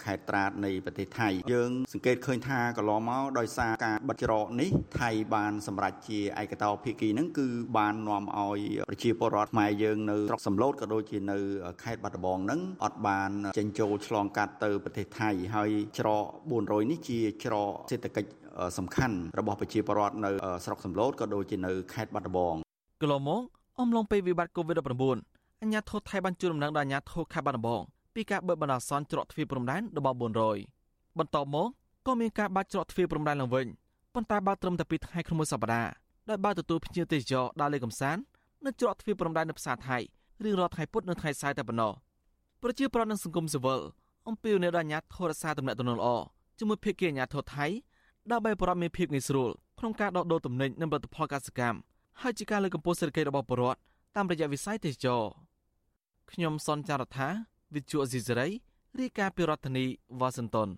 Speaker 20: ខេត្តត្រាតនៃប្រទេសថៃយើងសង្កេតឃើញថាកន្លងមកដោយសារការបិទច្រកនេះថៃបានសម្រេចជាឯកតោភាគីហ្នឹងគឺបាននាំឲ្យប្រជាពលរដ្ឋខ្មែរយើងនៅស្រុកសំឡូតក៏ដូចជានៅខេត្តបាត់ដំបងហ្នឹងអត់បានចេញចូលឆ្លងកាត់ទៅប្រទេសថៃហើយច្រក400នេះជាច្រកសេដ្ឋកិច្ចសំខាន់របស់ប្រជាពលរដ្ឋនៅស្រុកសំឡូតក៏ដូចជានៅខេត្តបាត់ដំបង
Speaker 17: កន្លងមកអំឡុងពេលវិបត្តិ COVID-19 អាជ្ញាធរថៃបានជួយដំណឹងដល់អាជ្ញាធរខេត្តបាត់ដំបងពីការបើកបណ្ដោះអាសន្នច្រកទ្វារព្រំដែនរបស់400បន្ទាប់មកក៏មានការបើកច្រកទ្វារព្រំដែនឡើងវិញប៉ុន្តែបើកត្រឹមតែ2ថ្ងៃក្នុងមួយសប្តាហ៍ដោយបើកទទួលភ្ញៀវទេសចរដើរលេងកម្សាន្តនៅច្រកទ្វារព្រំដែននៅផ្សារថៃរៀងរាល់ថ្ងៃពុធនិងថ្ងៃសៅរ៍តែប៉ុណ្ណោះប្រជាប្រដ្ឋនិងសង្គមស៊ីវិលអំពាវនាវដល់អាជ្ញាធររក្សាទំនាក់ទំនងល្អ ជាមួយភាគីអាជ្ញាធរថៃដើម្បីប្រពរមានភាពងាយស្រួលក្នុងការដកដូរទំនិញនិងផលិតផលកសិកម្មហើយជាការលើកកម្ពស់សេដ្ឋកិច្ចរបស់ប្រជាពលរដ្ឋតាមរយៈវិស័យទេសចរខ្ញុំសនចាររថាវិទ្យុអេស៊ីសេរីរាយការណ៍ពីរដ្ឋធានីវ៉ាស៊ីនតោន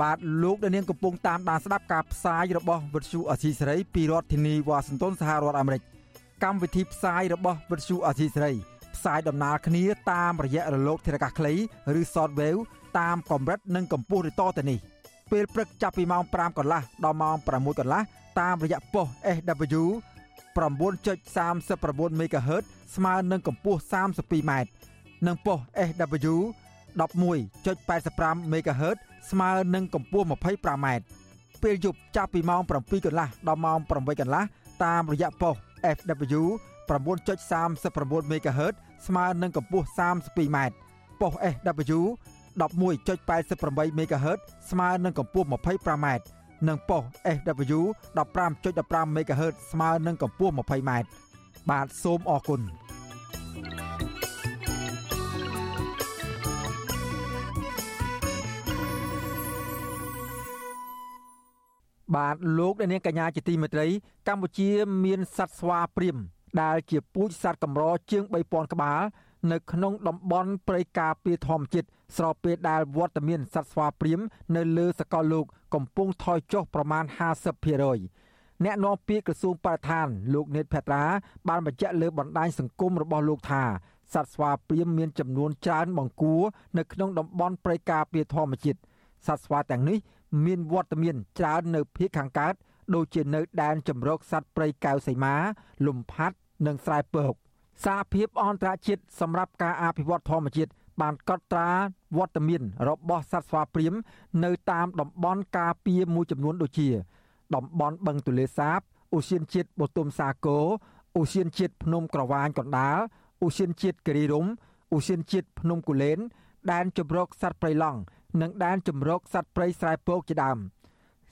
Speaker 1: បាទលោកដានៀងកំពុងតាមដានស្ដាប់ការផ្សាយរបស់វិទ្យុអស៊ីសេរីពីរដ្ឋធានីវ៉ាស៊ីនតោនសហរដ្ឋអាមេរិក កម្មវិធីផ្សាយរបស់វិទ្យុអស៊ីសេរីផ្សាយដំណើរគ្នាតាមរយៈរលកធារកាសខ្លីឬ Shortwave តាមកម្រិតនិងកម្ពស់ឬតទៅនេះពេលព្រឹកចាប់ពីម៉ោង5កន្លះដល់ម៉ោង6កន្លះតាមរយៈប៉ុស SW 9.39 MHz ស្មើនឹងកម្ពស់ 32m និងប៉ុស SW 11.85 MHz ស្មើនឹងកម្ពស់ 25m ពេលយប់ចាប់ពីម៉ោង7កន្លះដល់ម៉ោង8កន្លះតាមរយៈប៉ុស FW 9.39 MHz ស្មើនឹងកម្ពស់ 32m ប៉ុស SW 11.88 MHz ស្មើនឹងកម្ពស់ 25m និងប៉ុស SW 15.15 MHz ស្មើនឹងកម្ពស់ 20m បាទសូមអរគុណ បាទលោកអ្នកនាងកញ្ញាជាទីមេត្រី កម្ពុជាមានសត្វស្វាព្រាមដែលជាពូជសត្វកម្រជាង3000ក្បាល នៅក្នុងតំបន់ព្រៃការពារធម្មជាតិស្របពេលដែលវត្តមានសត្វស្វាព្រាមនៅលើសកលលោកកំពុងថយចុះប្រមាណ50%អ្នកនាំពាក្យក្រសួងបរិស្ថានលោកនេតភត្រាបានបញ្ជាក់លើបណ្ដាញសង្គមរបស់លោកថាសត្វស្វាព្រាមមានចំនួនច្រើនបង្គួរនៅក្នុងតំបន់ព្រៃការពារធម្មជាតិសត្វស្វាទាំងនេះ មានវត្តមានច្រើននៅភូមិខាងកើតដូចជានៅដែនជំរកសត្វព្រៃកៅសីមាលំផាត់និងស្រែពកសារភាពអន្តរជាតិសម្រាប់ការអភិវឌ្ឍធម្មជាតិបានកត់ត្រាវត្តមានរបស់សត្វស្វាព្រាមនៅតាមតំបន់ការពារមួយចំនួនដូចជា តំបន់បឹងទលេសាបឧស្សាហជាតិបទុមសាគរឧស្សាហជាតិភ្នំក្រវាញកណ្ដាលឧស្សាហជាតិគិរីរំឧស្សាហជាតិភ្នំគូលែនដែនជម្រកសត្វព្រៃឡង់ និងដែនជម្រកសត្វព្រៃស្រែពកជាដើម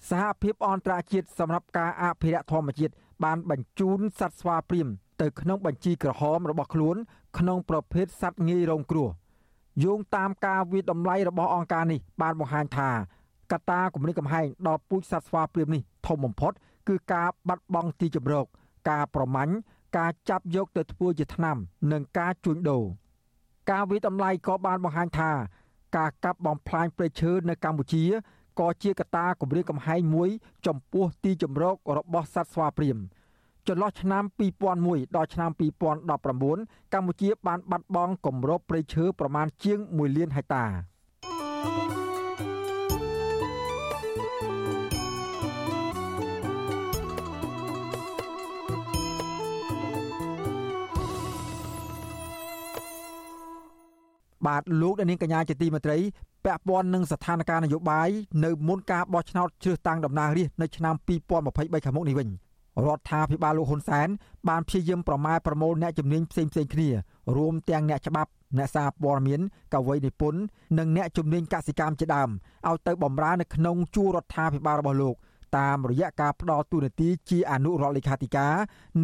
Speaker 1: សហភាពអន្តរជាតិសម្រាប់ការអភិរក្សធម្មជាតិបានបញ្ជូនសត្វស្វាព្រាមទៅក្នុងបញ្ជីក្រហមរបស់ខ្លួនក្នុងប្រភេទសត្វងាយរងគ្រោះយោងតាមការវិតម្លៃរបស់អង្គការនេះបានបង្ហាញថាកត្តាគម្រិតកំហែងដល់ពូជសត្វស្វាព្រាមនេះធំបំផុត គឺការបាត់បង់ទីជម្រក ការប្រមាញ់ការចាប់យកទៅធ្វើជាថ្នាំ និងការជួញដូរការវិតម្លៃក៏បានបង្ហាញថា ការកាប់បំផ្លាញព្រៃឈើនៅកម្ពុជាក៏ជាកត្តាគម្រាមកំហែងមួយ ចំពោះទីជម្រករបស់សត្វស្វាព្រាមចន្លោះឆ្នាំ2001ដល់ឆ្នាំ2019កម្ពុជាបានបាត់បង់គម្របព្រៃឈើប្រមាណជាង1លានហិកតា បាទលោកដានៀងកញ្ញាជាទីមេត្រីពាក់ព័ន្ធនឹងស្ថានភាពនយោបាយនៅមុនការបោះឆ្នោតជ្រើសតាំងតំណាងរាស្ត្រនៅឆ្នាំ2023ខាងមុខនេះវិញរដ្ឋាភិបាលលោកហ៊ុនសែនបានព្យាយាមប្រម៉ែប្រមូលអ្នកជំនាញផ្សេងផ្សេងគ្នារួមទាំងអ្នកច្បាប់អ្នកសារព័ត៌មានកវីនិពន្ធនិងអ្នកជំនាញកសិកម្មជាដើមឲ្យទៅបម្រើនៅក្នុងជួររដ្ឋាភិបាលរបស់លោកតាមរយៈការផ្ដល់ទូនាទីជាអនុរដ្ឋលេខាធិការ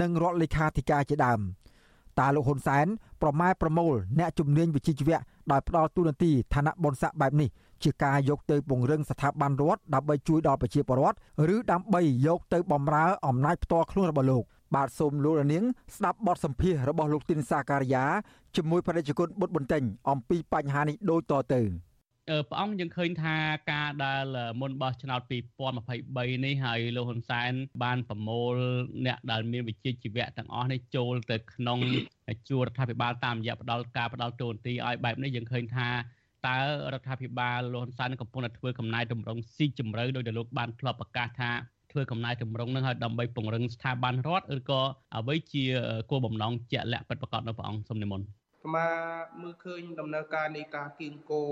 Speaker 1: និងរដ្ឋលេខាធិការជាដើម តាលោកហ៊ុនសែនប្រម៉ែប្រមូលអ្នកជំនាញវិជ្ជាជីវៈដោយផ្ដល់ទូនាទីឋានៈបុណ្យស័ក្តិបែបនេះជាការយកទៅពង្រឹងស្ថាប័នរដ្ឋដើម្បីជួយដល់ប្រជាពលរដ្ឋឬដើម្បីយកទៅបំរើអំណាចផ្ទាល់ខ្លួនរបស់លោកបាទសូមលោករនាងស្ដាប់បទសម្ភាសន៍របស់លោកទីនសាការីយ៉ាជាមួយបដិជគុណបុត្របន្ទិញអំពីបញ្ហានេះដូចតទៅ
Speaker 3: ព្រះអង្គយើងឃើញថាការដែលមុនបោះឆ្នោត2023នេះហើយលោកហ៊ុនសែនបានប្រមូលអ្នកដែលមានវិជ្ជាជីវៈទាំងអស់នេះចូលទៅក្នុងជួររដ្ឋាភិបាលតាមរយៈផ្ដាល់ការផ្ដាល់តួនាទីឲ្យបែបនេះយើងឃើញថាតើរដ្ឋាភិបាលលោកហ៊ុនសែនកំពុងតែធ្វើកំណែតម្រង់ស៊ីជម្រៅដោយដែលលោកបានធ្លាប់ប្រកាសថាធ្វើកំណែតម្រង់នឹងឲ្យដើម្បីពង្រឹងស្ថាប័នរដ្ឋឬក៏អ្វីជាគោលបំណងជាក់លាក់ពិតប្រាកដនៅព្រះអង្គសំនិមន្ត
Speaker 21: អាមើលឃើញដំណើរការនៃការគៀងគោ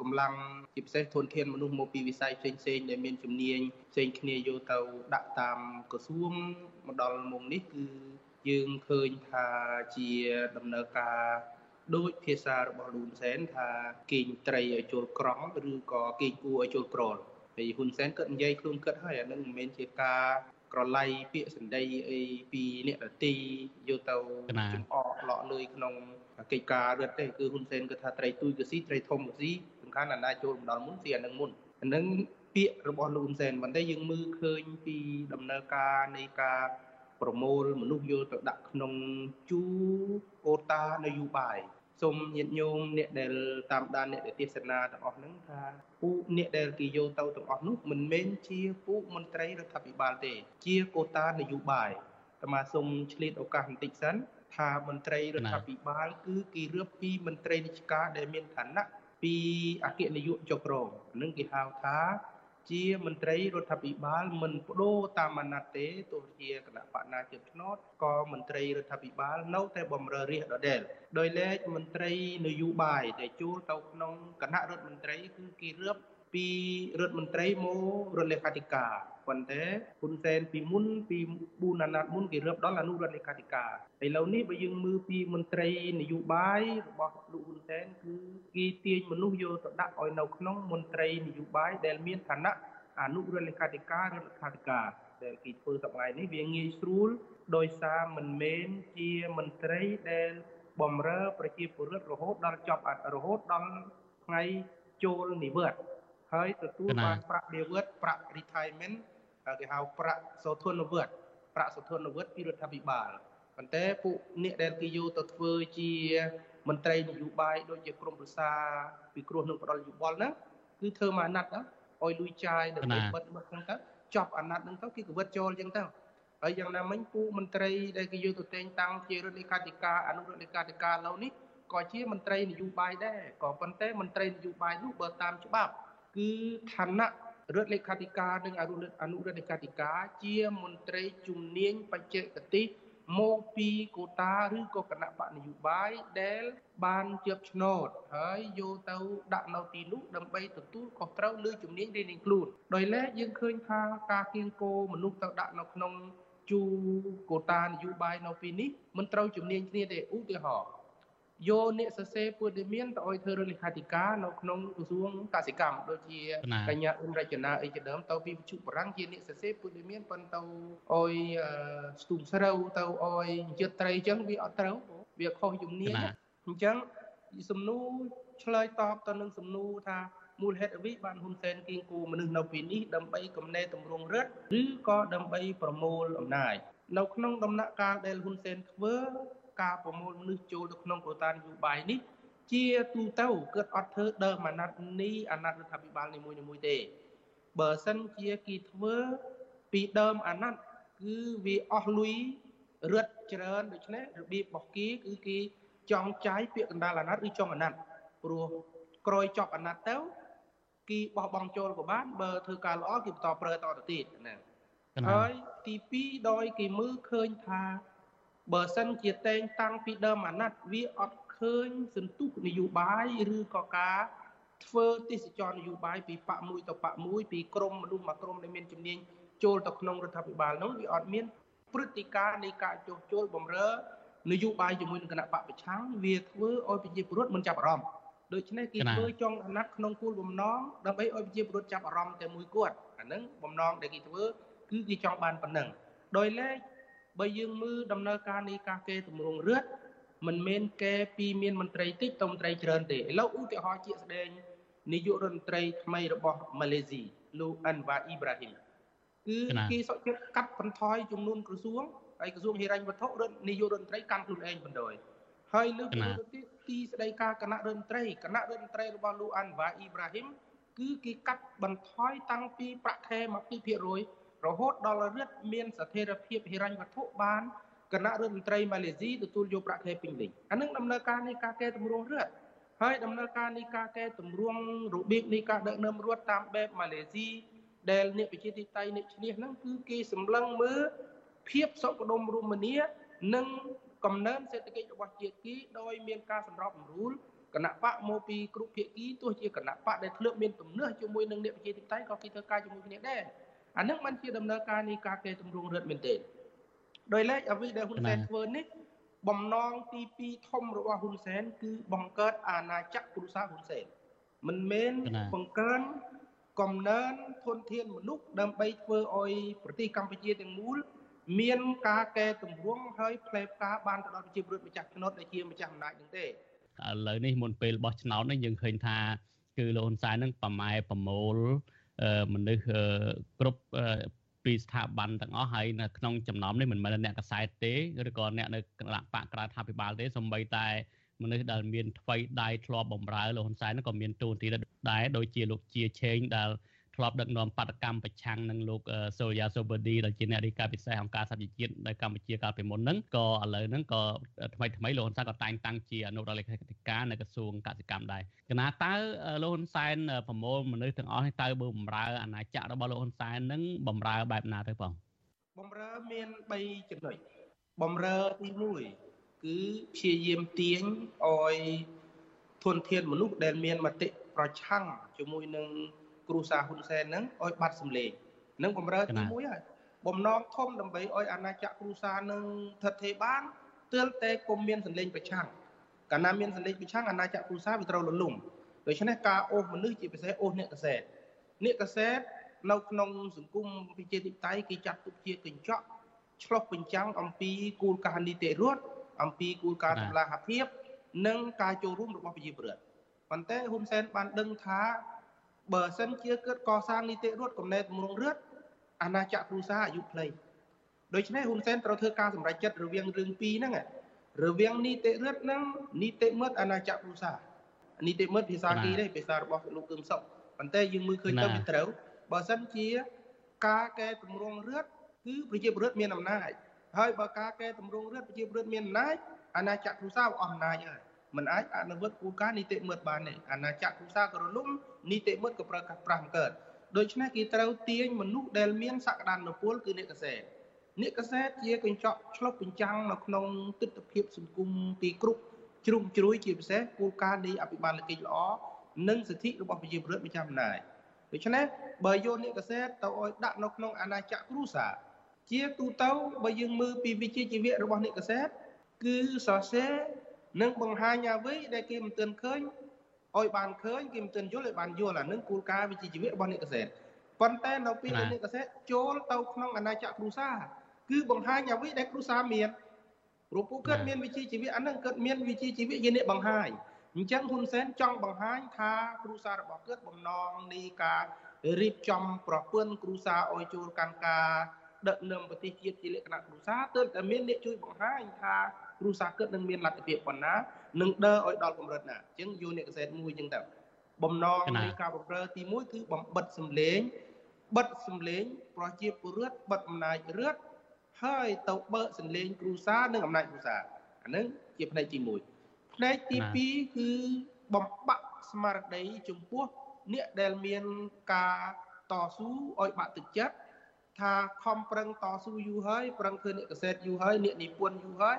Speaker 21: កម្លាំងជាពិសេសធនធានមនុស្សមកពីវិស័យផ្សេងផ្សេងដែលមានជំនាញផ្សេងគ្នាយកទៅដាក់តាមក្រសួងមកដល់មុំនេះគឺយើងឃើញថាជាដំណើរការដោយភាសារបស់លូនសែនថាគេងត្រីឲ្យចូលក្រង់ឬក៏គេងគួរឲ្យចូលក្រលហើយហ៊ុនសែនគាត់និយាយខ្លួនគាត់ហើយអានឹងមិនមែនជាការក្រឡៃពាក្យសម្ដីអីពីអ្នករទីយកទៅចំអកឡក់លុយក្នុង កិច្ចការរដ្ឋទេគឺហ៊ុនសែនគាត់ថាត្រីទួយក៏ស៊ីត្រីធំក៏ស៊ីសំខាន់អាណាចូលមកដល់មុនស៊ីអានឹងមុនអានឹងពាក្យរបស់លោកហ៊ុនសែនមិនទេយើងមើលឃើញពីដំណើរការនៃការប្រមូលមនុស្សយកទៅដាក់ក្នុងជូអូតានយោបាយសូមញាតិញោមអ្នកដែលតាមដានអ្នកដែលទេសនាទាំងអស់ហ្នឹងថាពូអ្នកដែលគេយកទៅទាំងអស់នោះមិនមែនជាពូមន្ត្រីរដ្ឋាភិបាលទេ ជាកូតានយោបាយតែមកសូមឆ្លៀតឱកាសបន្តិចសិន ថាមន្ត្រីរដ្ឋាភិបាលគឺគេរៀបពីមន្ត្រីរាជការដែលមានឋានៈពីអគ្គនាយកចុករងនឹងគេហៅថាជាមន្ត្រីរដ្ឋាភិបាលមិនបដូរតាមអាណត្តិទេទោះជាគណៈបកណាជាឆ្នោតក៏មន្ត្រីរដ្ឋាភិបាលនៅតែបំរើរាជដដែលដោយឡែកមន្ត្រីនយោបាយដែលចូលទៅក្នុងគណៈរដ្ឋមន្ត្រីគឺគេរៀបពីរដ្ឋមន្ត្រីមករដ្ឋលេខាធិការ ប៉ុន្តែហ៊ុនសែនពីមុនពី4អាណត្តិមុនគេរៀបដល់អនុរដ្ឋលេខាធិការឥឡូវនេះបើយើងមើលពីមន្ត្រីនយោបាយរបស់លោកហ៊ុនសែនគឺគេទាញមនុស្សយកទៅដាក់ឲ្យនៅក្នុងមន្ត្រីនយោបាយដែលមានឋានៈអនុរដ្ឋលេខាធិការរដ្ឋលេខាធិការដែលគេធ្វើសប្តាហ៍នេះវាងាយស្រួលដោយសារមិនមែនជាមន្ត្រីដែលបំរើប្រជាពលរដ្ឋរហូតដល់ចប់រហូតដល់ថ្ងៃចូលនិវត្តន៍ហើយទទួលបានប្រាក់និវត្តន៍ប្រាក់ retirement គេហៅប្រាក់សោធនវត្តប្រាក់សោធនវត្តពីរដ្ឋាភិបាលប៉ុន្តែពួកអ្នកដែលគេយកទៅធ្វើជាមន្ត្រីនយោបាយដូចជាក្រមប្រសាពីគ្រោះនឹងផ្ដាល់យោបល់ហ្នឹងគឺធ្វើមកអាណត្តិឲ្យលុយចាយដើម្បីបិទបិទហ្នឹងទៅចប់អាណត្តិហ្នឹងទៅគេក៏វិតចូលអញ្ចឹងទៅហើយយ៉ាងណាមិញពួកមន្ត្រីដែលគេយកទៅតែងតាំងជារដ្ឋលេខាធិការអនុរដ្ឋលេខាធិការឡូវនេះក៏ជាមន្ត្រីនយោបាយដែរក៏ប៉ុន្តែមន្ត្រីនយោបាយនោះបើតាមច្បាប់ គឺឋានៈ រដ្ឋលេខាធិការនិងអនុរដ្ឋអនុរដ្ឋលេខាធិការជាមន្ត្រីជំនាញបច្ចេកទេសមកពីកូតាឬក៏គណៈបកនយោបាយដែលបានជាប់ឆ្នោតហើយយកទៅដាក់នៅទីនោះដើម្បីទទួលខុសត្រូវលើជំនាញរៀងៗខ្លួនដោយឡែកយើងឃើញថាការគៀងគោមនុស្សទៅដាក់នៅក្នុងជូកូតានយោបាយនៅពីនេះមិនត្រូវជំនាញគ្នាទេឧទាហរណ៍ យកអ្នកសរសេរព័ត៌មានទៅឲ្យធ្វើរដ្ឋលេខាធិការនៅក្នុងក្រសួងកសិកម្មដូចជាកញ្ញាអ៊ុំរចនាអីជាដើមទៅពីវិទ្យុបារាំងជាអ្នកសរសេរព័ត៌មានប៉ុន្តែឲ្យស្ទូមស្រូវទៅឲ្យជាតិត្រីអញ្ចឹងវាអត់ត្រូវវាខុសជំនាញអញ្ចឹងសំណួរឆ្លើយតបទៅនឹងសំណួរថាមូលហេតុអ្វីបានហ៊ុនសែនគៀងគូមនុស្សនៅពេលនេះដើម្បីកំណែតម្រង់រដ្ឋឬក៏ដើម្បីប្រមូលអំណាចនៅក្នុងដំណាក់កាលដែលហ៊ុនសែនធ្វើ ការប្រមូលមនុស្សចូលទៅក្នុងកូតានយោបាយនេះ ជាទូទៅគាត់អត់ធ្វើដើមអាណត្តិនេះអាណត្តិរដ្ឋាភិបាលនីមួយៗទេ បើសិនជាគេធ្វើពីដើមអាណត្តិគឺវាអស់លុយរឹតច្រើនដូច្នេះរបៀបរបស់គេគឺគេចង់ចាយពាក្យកណ្ដាលអាណត្តិឬចុងអាណត្តិព្រោះក្រោយចប់អាណត្តិទៅគេបោះបង់ចូលក៏បានបើធ្វើការល្អគេបន្តប្រើតទៅទៀតណាហើយទី2ដោយគេមើលឃើញថា បើសិនជាតែងតាំងពីដើមអាណត្តិវាអត់ឃើញសន្ទុះនយោបាយឬក៏ការធ្វើទេសចរនយោបាយពីបកមួយទៅបកមួយពីក្រមមនុស្សមួយក្រមដែលមានជំនាញចូលទៅក្នុងរដ្ឋាភិបាលនោះវាអត់មានព្រឹត្តិការណ៍នៃការចុះចូលបំរើនយោបាយជាមួយនឹងគណៈបកប្រឆាំងវាធ្វើឲ្យប្រជាពលរដ្ឋមិនចាប់អារម្មណ៍ដូច្នេះគេធ្វើចង់អាណត្តិក្នុងគោលបំណងដើម្បីឲ្យប្រជាពលរដ្ឋចាប់អារម្មណ៍តែមួយគាត់អាហ្នឹងបំណងដែលគេធ្វើគឺគេចង់បានប៉ុណ្ណឹងដោយឡែក បើយើងមើលដំណើរការនៃការកេរតម្រង់រដ្ឋមិនមែនកេរពីមានមន្ត្រីតិចទៅមន្ត្រីច្រើនទេឥឡូវឧទាហរណ៍ជាក់ស្ដែងនាយករដ្ឋមន្ត្រីថ្មីរបស់ម៉ាឡេស៊ីលោកអាន់វ៉ាអ៊ីប្រាហ៊ីមគឺគេសុខចិត្តកាត់បន្ថយចំនួនក្រសួងហើយក្រសួងហិរញ្ញវត្ថុរដ្ឋនាយករដ្ឋមន្ត្រីកាន់ខ្លួនឯងបណ្ដោយហើយលើកពីទៅទៀតទីស្តីការគណៈរដ្ឋមន្ត្រីគណៈរដ្ឋមន្ត្រីរបស់លោកអាន់វ៉ាអ៊ីប្រាហ៊ីមគឺគេកាត់បន្ថយតាំងពីប្រាក់ខែ20% រហូតដល់រដ្ឋមានស្ថិរភាពហិរញ្ញវត្ថុបានគណៈរដ្ឋមន្ត្រីម៉ាឡេស៊ីទទួលយកប្រាក់ខែពេញលេញអានឹងដំណើរការនៃការកែតម្រង់រដ្ឋហើយដំណើរការនៃការកែតម្រង់របៀបនៃការដឹកនាំរដ្ឋតាមបែបម៉ាឡេស៊ីដែលអ្នកប្រជាធិបតេយ្យអ្នកឈ្នះហ្នឹងគឺគេសម្លឹងមើលភាពសុខដុមរមនានិងកំណើនសេដ្ឋកិច្ចរបស់ជាតិគីដោយមានការសម្របសម្រួលគណៈបកមកពីគ្រប់ភាគីទោះជាគណៈបកដែលធ្លាប់មានទំនាស់ជាមួយនឹងអ្នកប្រជាធិបតេយ្យក៏គេធ្វើការជាមួយគ្នាដែរ អានឹងมันជាដំណើរការនៃការកែតម្រង់រដ្ឋមែនទេដោយឡែកអ្វីដែលហ៊ុនសែនធ្វើនេះបំណងទី2ធំរបស់ហ៊ុនសែនគឺបង្កើតអាណាចក្រគ្រួសារហ៊ុនសែនមិនមែនបង្កើនកំណើនធនធានមនុស្សដើម្បីធ្វើឲ្យប្រទេសកម្ពុជាទាំងមូលមានការកែតម្រង់ហើយផ្លែផ្កាបានទៅដល់ប្រជាពលរដ្ឋម្ចាស់ឆ្នោតដែលជាម្ចាស់អំណាចនឹងទេឥ
Speaker 3: ឡូវនេះមុនពេលបោះឆ្នោតនេះយើងឃើញថាគឺលោកហ៊ុនសែននឹងប្រម៉ែប្រមូល មនុស្សគ្រប់ពីស្ថាប័នទាំងអស់ហើយនៅក្នុងចំណោមនេះមិនមែនអ្នកកសែតទេឬក៏អ្នកនៅគណៈបកក្រៅថាភិបាលទេសូម្បីតែមនុស្សដែលមានថ្វីដៃធ្លាប់បំរើលោកហ៊ុនសែនក៏មានទូនទីដែរដូចជាលោកជាឆេងដែល ធ្លាប់ដឹកនាំបដកម្មប្រឆាំងនឹងលោកសូលយ៉ាសូបឺឌីដែលជាអ្នករាយការណ៍ពិសេសអង្គការសហជីវជាតិនៅកម្ពុជាកាលពីមុនហ្នឹងក៏ឥឡូវហ្នឹងក៏ថ្មីថ្មីលោកហ៊ុនសែនក៏តែងតាំងជាអនុរដ្ឋលេខាធិការនៅក្រសួងកសិកម្មដែរគណៈតើលោកហ៊ុនសែនប្រមូលមនុស្សទាំងអស់នេះតើបើបំរើអាណាចក្ររបស់លោកហ៊ុនសែនហ្នឹងបំរើបែបណាទៅបង
Speaker 21: បំរើមាន3ចំណុចបំរើទី1គឺព្យាយាមទាញឲ្យធនធានមនុស្សដែលមានមតិប្រឆាំងជាមួយនឹង គ្រូសាហ៊ុនសែនហ្នឹងឲ្យបាត់សម្លេងនឹងបំរើទី1ហើយបំណងធំដើម្បីឲ្យអាណាចក្រគ្រូសានឹងថិតថេរបានទើបតែគុំមានសម្លេងប្រឆាំងកាលណាមានសម្លេងប្រឆាំងអាណាចក្រគ្រូសាវាត្រូវលលំដូច្នេះការអូសមនុស្សជាពិសេសអូសអ្នកកសែតអ្នកកសែតនៅក្នុងសង្គមប្រជាធិបតេយ្យគេចាត់ទុកជាកញ្ចក់ឆ្លុះបញ្ចាំងអំពីគោលការណ៍នីតិរដ្ឋអំពីគោលការណ៍តម្លាភាព និងការចូលរួមរបស់ប្រជាពលរដ្ឋប៉ុន្តែហ៊ុនសែនបានដឹងថា បើសិនជាគិតកសាងនីតិរដ្ឋកំណែតម្រង់រដ្ឋអាណាចក្រគ្រូសាអាយុខ្លីដូច្នេះហ៊ុនសែនត្រូវធ្វើការសម្រេចចិត្តរវាងរឿងពីរហ្នឹងរវាងនីតិរដ្ឋនិងនីតិមិត្តអាណាចក្រគ្រូសានីតិមិត្តភាសាគីទេភាសារបស់លោកគឹមសុខប៉ុន្តែយើងមើលឃើញទៅវាត្រូវបើសិនជាការកែតម្រង់រដ្ឋគឺប្រជាពលរដ្ឋមានអំណាចហើយបើការកែតម្រង់រដ្ឋប្រជាពលរដ្ឋមានអំណាចអាណាចក្រគ្រូសាអស់អំណាចហើយមិនអាចអនុវត្តគោលការណ៍នីតិមិត្តបានទេអាណាចក្រគ្រួសារក៏រលំ នីតិមិត្តក៏ប្រើកាសប្រាស់កើតដូច្នេះគេត្រូវទាញមនុស្សដែលមានសក្តានុពលគឺអ្នកកសែតអ្នកកសែតជាកញ្ចក់ឆ្លុះបញ្ចាំងនៅក្នុងទស្សនវិជ្ជាសង្គមទីគ្រប់ជ្រុងជ្រោយជាពិសេសគោលការណ៍នៃអភិបាលកិច្ចល្អនិងសិទ្ធិរបស់ប្រជាពលរដ្ឋម្ចាស់អំណាចដូច្នេះបើយកអ្នកកសែតទៅឲ្យដាក់នៅក្នុងអាណាចក្រគ្រួសារជាទូទៅបើយើងមើលពីវិជ្ជាជីវៈរបស់អ្នកកសែតគឺសរសេរនិងបង្ហាញអ្វីដែលគេមិនទាន់ឃើញ ឲ្យបានឃើញគេមិនទាន់យល់ឲ្យបានយល់អានឹងគោលការណ៍វិជ្ជាជីវៈរបស់អ្នកកសែតប៉ុន្តែនៅពេលអ្នកកសែតចូលទៅក្នុងអាណាចក្រគ្រួសារគឺបង្ហាញអ្វីដែលគ្រួសារមានព្រោះពួកគាត់មានវិជ្ជាជីវៈអានឹងគាត់មានវិជ្ជាជីវៈជាអ្នកបង្ហាញអញ្ចឹងហ៊ុនសែនចង់បង្ហាញថាគ្រួសាររបស់គាត់បំណងនៃការរៀបចំប្រពន្ធគ្រួសារឲ្យចូលកាន់ការដឹកនាំប្រទេសជាតិជាលក្ខណៈគ្រួសារទើបតែមានអ្នកជួយបង្ហាញថាគ្រូសាស្ត្រគិតនឹងមានលទ្ធភាពប៉ុណ្ណា នឹងដើរឲ្យដល់កម្រិតណាអញ្ចឹងយកអ្នកកសែតមួយអញ្ចឹងទៅបំណងនៃការបំរើទី1គឺបំបិតសម្លេងបិទសម្លេងប្រជាពលរដ្ឋបិទអំណាចរដ្ឋហើយទៅបើកសម្លេងគ្រូសានិងអំណាចគ្រូសាអានឹងជាផ្នែកទី1ផ្នែកទី2គឺបំបាក់ស្មារតីចំពោះអ្នកដែលមានការតស៊ូឲ្យបាក់ទឹកចិត្តថាខំប្រឹងតស៊ូយូរហើយប្រឹងធ្វើអ្នកកសែតយូរហើយអ្នកនិពន្ធយូរហើយ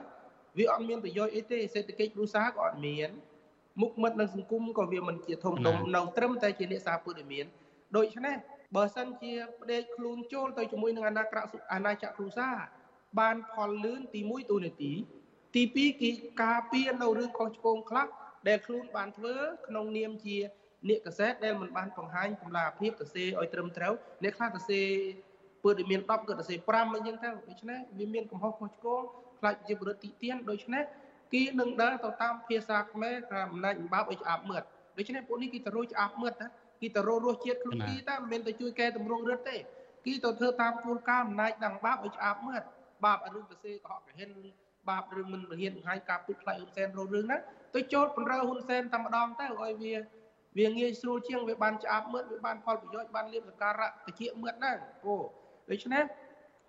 Speaker 21: វាអត់មានប្រយោជន៍អីទេសេដ្ឋកិច្ចគ្រួសារក៏អត់មានមុខមិត្តនៅសង្គមក៏វាមិនជាធំដុំនៅត្រឹមតែជាអ្នកសារព័ត៌មានដូច្នេះបើសិនជាផ្ដេកខ្លួនចូលទៅជាមួយនឹងអាណាក្រអាណាចក្រគ្រួសារបានផលលឿនទី1ទូនាទី ទី2គេការពារនៅរឿងខុសឆ្គងខ្លះដែលខ្លួនបានធ្វើក្នុងនាមជាអ្នកកសែតដែលមិនបានបង្ហាញកម្លាំងភាពទៅសេឲ្យត្រឹមត្រូវអ្នកខ្លះទៅសេពើដែលមាន10ក៏ទៅសេ5អញ្ចឹងទៅដូច្នេះវាមានកំហុសខុសឆ្គង ខ្លាចជាបរិទ្ធទីទៀនដូច្នេះគេនឹងដើរទៅតាមភាសាខ្មែរថាអំណាចអំបាបឲ្យឆ្អាបមើលដូច្នេះពួកនេះគេទៅរកឆ្អាប់មឹតណាគេទៅរករសជាតិខ្លួនគេតែមិនមែនទៅជួយកែតម្រង់រឹតទេគេទៅធ្វើតាមគោលការណ៍អំណាចដងបាបឲ្យឆ្អាប់មឹតបាបរឿងទៅសេកុហកកហិនបាបរឿងមិនរៀនបង្ហាញការពុតផ្លៃហ៊ុនសែនរោរឿងហ្នឹងទៅចូលបំរើហ៊ុនសែនតែម្ដងទៅឲ្យវាវាងាយស្រួលជាងវាបានឆ្អាប់មឹតវាបានផលប្រយោជន៍បានលៀបសក្ការៈតិចមឹតហ្នឹងអូដូច្នេះ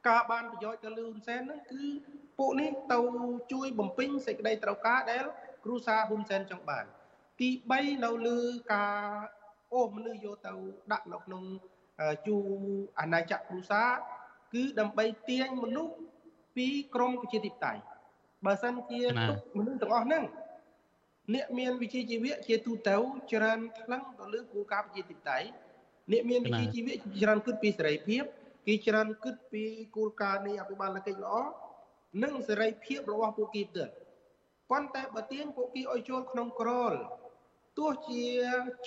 Speaker 21: ការបានប្រយោជន៍ទៅលឺហ៊ុនសែនហ្នឹងគឺ ពួកនេះទៅជួយបំពេញសេចក្តីត្រូវការដែល គ្រូសាហ៊ុនសែនចង់បាន ទី3នៅលើការអូសមនុស្សយកទៅដាក់នៅក្នុងជួអាណាចក្រគ្រូសាគឺដើម្បីទាញមនុស្សពីក្រមប្រជាធិបតេយ្យបើសិនជាទុកមនុស្សទាំងអស់ហ្នឹងអ្នកមានវិជ្ជាជីវៈជាទូទៅច្រើនថ្លឹងទៅលើគោលការណ៍ប្រជាធិបតេយ្យអ្នកមានវិជ្ជាជីវៈច្រើនគិតពីសេរីភាពគេច្រើនគិតពីគោលការណ៍នៃអភិបាលកិច្ចល្អ និងសេរីភាពរបស់ពួកគេផ្ទាល់ប៉ុន្តែបើទាញពួកគេឲ្យចូលក្នុងក្រលទោះជា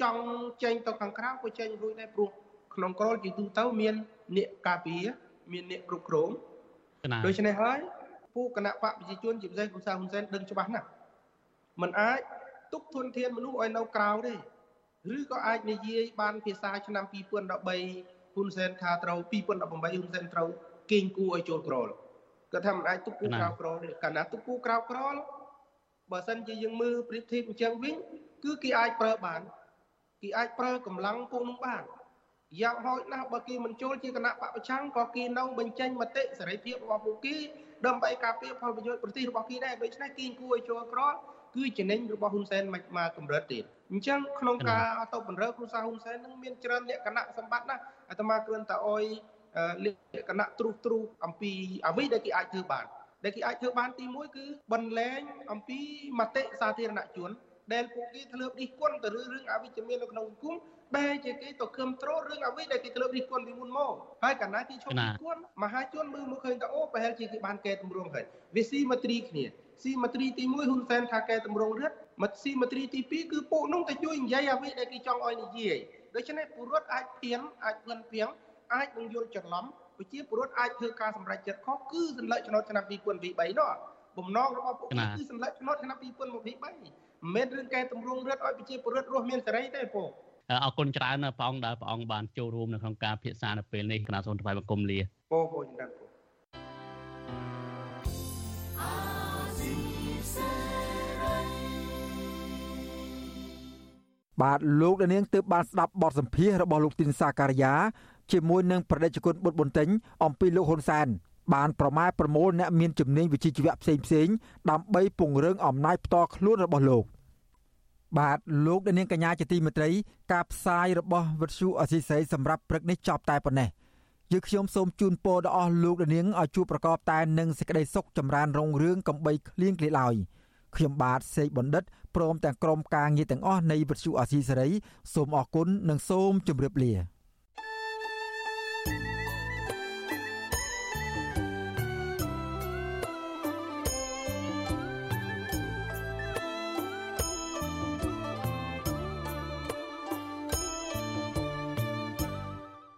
Speaker 21: ចង់ចេញទៅខាងក្រៅក៏ចេញរួចដែរព្រោះក្នុងក្រលជាទូទៅមានអ្នកការពារមានអ្នកគ្រប់គ្រងដូច្នេះហើយពួកគណៈបកប្រជាជនជាពិសេសហ៊ុនសែនហ៊ុនសែនដឹងច្បាស់ណាស់มันអាចទុកធនធានមនុស្សឲ្យនៅក្រៅទេឬក៏អាចនិយាយបានភាសាឆ្នាំ2013ហ៊ុនសែនថាត្រូវ2018ហ៊ុនសែនត្រូវកេងគូឲ្យចូលក្រល គាត់ថាមិនអាចទុកគូក្រៅក្រលទេកាលណាទុកគូក្រៅក្រលបើសិនជាយើងមើលប្រៀបធៀបអញ្ចឹងវិញគឺគេអាចប្រើបានគេអាចប្រើកម្លាំងពួកនោះបានយ៉ាងហោចណាស់បើគេមិនចូលជាគណៈបពប្រឆាំងក៏គេនៅបញ្ចេញមតិសេរីភាពរបស់ពួកគេដើម្បីការពារផលប្រយោជន៍ប្រទេសរបស់គេដែរដូច្នេះគេគួរឲ្យចូលក្រគឺចំណេញរបស់ហ៊ុនសែនមិនមកកម្រិតទៀតអញ្ចឹងក្នុងការទៅបំរើគ្រួសារហ៊ុនសែននឹងមានច្រើនលក្ខណៈសម្បត្តិណាអាត្មាគ្រាន់តែអុយ លក្ខណៈទ្រុសទ្រុសអំពីអ្វីដែលគេអាចធ្វើបាន ដែលគេអាចធ្វើបានទី1គឺបន្លែងអំពីមតិសាធារណជន ដែលពួកគេធ្លាប់រិះគន់ទៅរឿងអវិជ្ជមាននៅក្នុងសង្គមបែរជាគេទៅគំត្រូលរឿងអ្វីដែលគេធ្លាប់រិះគន់ពីមុនមកហើយកាលណាគេឈប់រិះគន់មហាជនមើលមកឃើញថាអូប្រហែលជាគេបានកែតម្រង់ហើយវាស៊ីមេត្រីគ្នាស៊ីមេត្រីទី1ហ៊ុនសែនថាកែតម្រង់រឹតមកស៊ីមេត្រីទី2គឺពួកនោះទៅជួយនិយាយអ្វីដែលគេចង់ឲ្យនិយាយដូច្នេះពលរដ្ឋអាចពៀនអាចពឿនភៀង អាចនឹងយល់ច្រឡំប្រជាពលរដ្ឋអាចធ្វើការសម្រេចចិត្តខុសគឺសន្លឹកឆ្នោតឆ្នាំ2023នោះបំណងរបស់ពួកគេគឺសន្លឹកឆ្នោតឆ្នាំ2023មិនមែនរឿងកែតម្រង់រឹតឲ្យប្រជាពលរដ្ឋរស់មានសេរីទេពូ
Speaker 3: អរគុណច្រើនព្រះអង្គដែលព្រះអង្គបានចូលរួមនៅក្នុងការពិភាក្សានៅពេលនេះគណៈសូនថ្វាយបង្គំលា
Speaker 21: ពូពូចម្រើនពូ
Speaker 1: បាទលោកដានាងទើបបានស្ដាប់បទសម្ភាសរបស់លោកទីនសាការីយ៉ា ជាមួយនឹងប្រតិជនបុតបន្ទិញអំពីលោកហ៊ុនសែនបានប្រម៉ែប្រមូលអ្នកមានជំនាញវិជ្ជាជីវៈផ្សេងផ្សេងដើម្បីពង្រឹងអំណាចផ្ទាល់ខ្លួនរបស់លោកបាទលោកនាងកញ្ញាជាទីមេត្រី ការផ្សាយរបស់វិទ្យុអសីស្រីសម្រាប់ព្រឹកនេះចប់តែប៉ុណ្ណេះយើខ្ញុំសូមជូនពរដល់អស់លោកនាងឲ្យជួបប្រកបតែនឹងសេចក្តីសុខចម្រើនរុងរឿងកំបីគ្លៀងគ្លាឡើយខ្ញុំបាទសេកបណ្ឌិតព្រមទាំងក្រុមការងារទាំងអស់នៃវិទ្យុអសីសេរីសូមអរគុណនិងសូមជម្រាបលា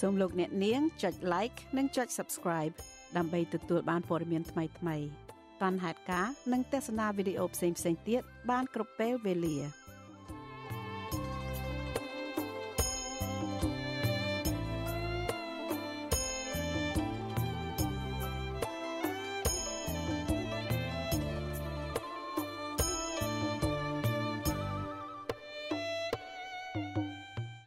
Speaker 22: សូមលោកអ្នកនាងចុច like និងចុច subscribe ដើម្បីទទួលបានព័ត៌មានថ្មីៗតាន់ហេតុការនិងទស្សនាវីដេអូផ្សេងៗទៀតបានគ្រប់ពេលវេលា។